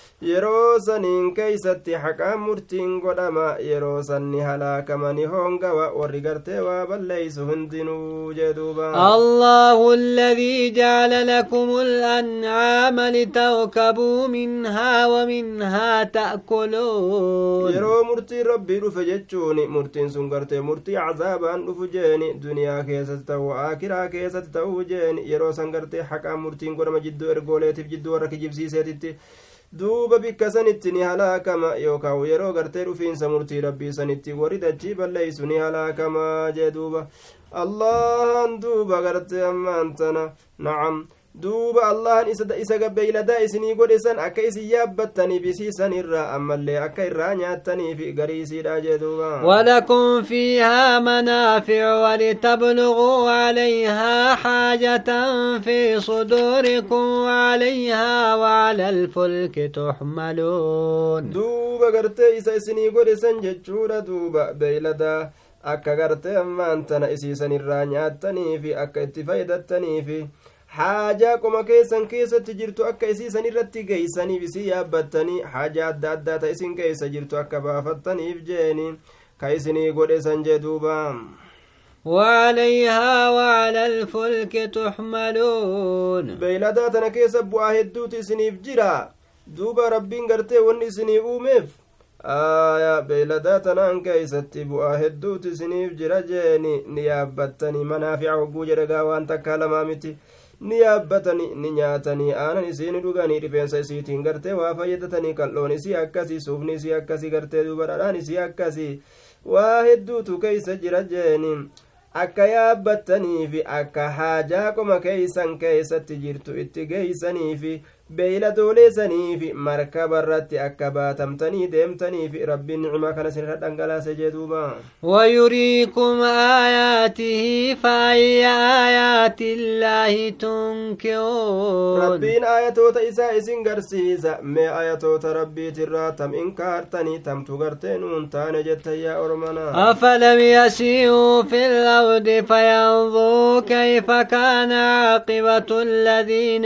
S2: yeroo saniin keeysatti haqaan murtiin godhama yeroo sanni halaakamani hongawa warri gartee waa balleeysu hundinuu jee duuba
S1: الله الذي جعل لكم الأنعام لتركبوا منها ومنها تأكلون
S2: yeroo murtiin rabbii dhufe jechuun murtiin sun gartee murtii cazaabaan dhufu jeeni duniyaa keessatti ta'u aakiraa keessatti ta'uu jeeni yeroo san gartee haqaan murtiin godhama jidduu ergooleetiif jidduu warra kijibsiiseetitti duuba bikka sanitti ni halaakama yookaan yeroo gartee dhufiinsa murtii rabbii sanitti warri dachii balleeysu ni halaakama jee duuba allahan duuba gartee ammaan tana nacam duuba allahan isa gabbeeyladaa isinii godhe san akka isin yaabbattaniif isiisan irraa ammallee akka irraa nyaattaniif garii isiidha jee duuba
S1: ولكم فيها منافع ولتبلغوا عليها حاجة في صدوركم وعليها وعلى الفلك تحملون
S2: duuba gartee isa isinii godhe san jechuudha duuba beeyladaa akka gartee ammaan tana isiisan irraa nyaattaniifi akka itti faydattaniifi haajaa qoma keessan keessatti jirtu akka isiisan irratti geeysaniif isii yaabbattanii haajaa adda addaa ta isin keessa jirtu akka baafattaniif jeeni ka isinii godhe san jee duuba
S1: وعليها وعلى الفلك تحملون
S2: keessa bu'aa hedduutu isiniif jira duuba rabbiin gartee wanni isinii uumeef aya beeyladaa tanaan keeysatti bu'aa hedduutu isiniif jira jeeni ni yaabbattanii manaafica hogguu jedhagaa waan takkaa lamaa miti ni yaabbatanii ni nyaatanii aanan isii ni dhuganii rifeensa isiitiin gartee waa fayyadatanii qal'oon isii akkasii suufni isii akkasii gartee duuba dhadhaan isii akkasii waa hedduutu keeysa jira jeeni akka yaabbattaniifi akka haajaa qoma keeysan keeysatti jirtu itti geeysaniifi beeyladooleesaniif markaba irratti akka baatamtanii deemtaniif rabbiin nicmaa kana sinirra dhangalaase jee duuba
S1: ويريكم آياته فأي آيات الله تنكرون
S2: rabbiin ayatoota isaa isin garsiisa mee ayatoota rabbiitirraa tam inkaartanii tamtu gartee nuun taane jettan yaa ormana
S1: أفلم يسيروا في الأرض فينظروا كيف كان عاقبة الذين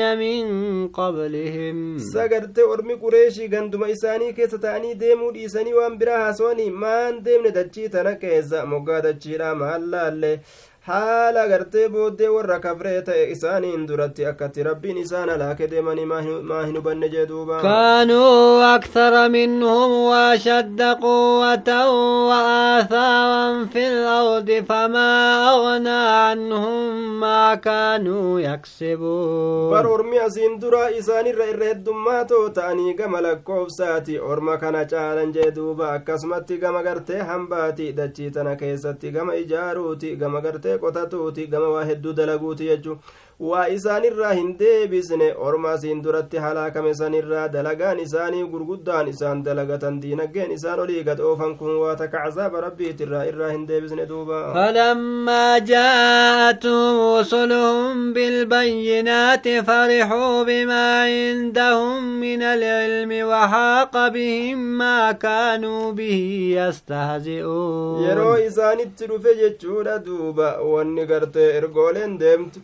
S1: من قبلهم
S2: sagarte ormi qureeshii ganduma isaanii keessa ta'anii deemuu dhiisanii waan biraa haasawanii maan deemne dachii tana keessa moggaa dachiidha maal laalle haala gartee booddee warra kafree ta'e isaaniin duratti akkatti rabbiin isaan halaake deemanii maa hin hubanne jee duuba
S1: كانوا أكثر منهم وأشد قوة وآثارا في الأرض فما أغنى عنهم ما كانوا يكسبون
S2: bar ormi asiin dura isaanirra irra heddummaatoo ta'anii gama lakkoofsaati orma kana caalan jee duuba akkasumatti gama gartee hambaati dachii tana keessatti gama ijaaruuti gama gartee qotatuuti gama waa hedduu dalaguuti jechuu waa isaanirraa hin deebisne orma asiin duratti halaakame sanirraa dalagaan isaanii gurguddaan isaan dalagatan diinaggeen isaan olii gad oofan kun waa takka cazaaba rabbiitirraa irraa hin deebisne duuba
S1: فلما جاءتهم رسلهم بالبينات فرحوا بما عندهم من العلم وحاق بهم ما كانوا به يستهزئون
S2: yeroo isaanitti dhufe jechuudha duuba wanni gartee ergooleen deemtu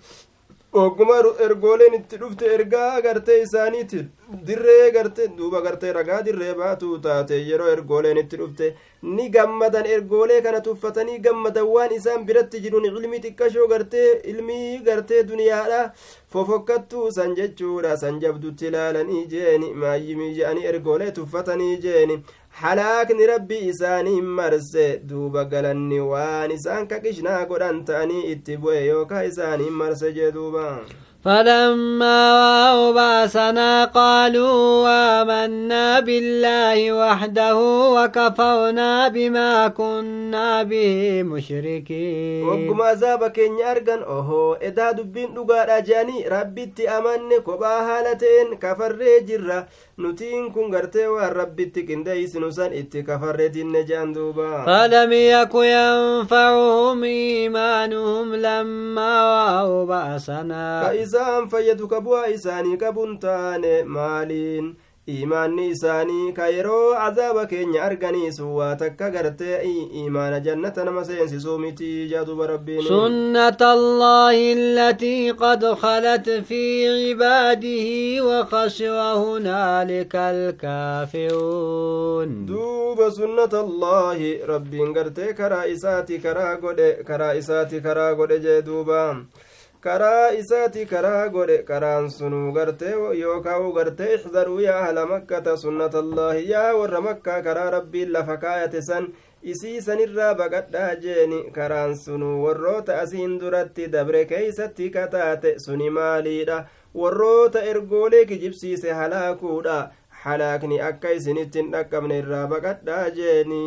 S2: ogguma ergooleen itti dhufte ergaa gartee isaaniiti. Dirree gartee duuba gartee ragaa dirree baatuu taate. Yeroo ergooleen itti dhufte ni gammadan. Ergoolee kana tuffatanii gammadan. Waan isaan biratti jiruun ilmii xiqqashoo gartee ilmii gartee duniyaadha. Fofokkattuu san jechuudha. San jabdutti ilaalanii jeeni. Maayyimii je'anii ergoolee tuffatanii jeeni halaakni rabbi isaanii marse duuba galanni waan isaan kaqishnaa godhan ta'anii itti bu'e yookaa isaanii marse jee duuba
S1: فلما رأوا بأسنا قالوا آمنا بالله وحده وكفرنا بما كنا به مشركين
S2: wagguma azaaba keenya argan ohoo edaa dubbiin dhugaadha je'anii rabbitti amanne kophaa haala ta'een kafarree jirra nutiin kun gartee waan rabbitti qindeeysinu san itti kafarree dinne je'an duuba
S1: فلم يك ينفعهم إيمانهم لما رأوا بأسنا
S2: ka isaan fayyadu ka bu'aa isaanii qabuun taane maaliin iimaanni isaanii ka yeroo azaaba keenya arganiisu waa takka gartee iimaana jannata nama seensisuu miti jaaduba rabbiin
S1: سنة الله التي قد خلت في عباده وخسر هنالك الكافرون
S2: duuba sunnata allaahi rabbiin gartee karaa isaati karaa godhe karaa isaati karaa godhe jee duuba karaa isaati karaa godhe karaan sunuu gartee yookaa gartee ixdaruu yaa ahla makkata sunnata allaahi yaa warra makkaa karaa rabbiin lafa kaayate san isii sanirraa baqadhaa jeeni karaan sunuu warroota asiin duratti dabre keeysatti kataate suni maaliidha warroota ergoolee kijibsiise halaakuudha halaakni akka isinitti hin dhaqqabne irraa baqadhaa jeeni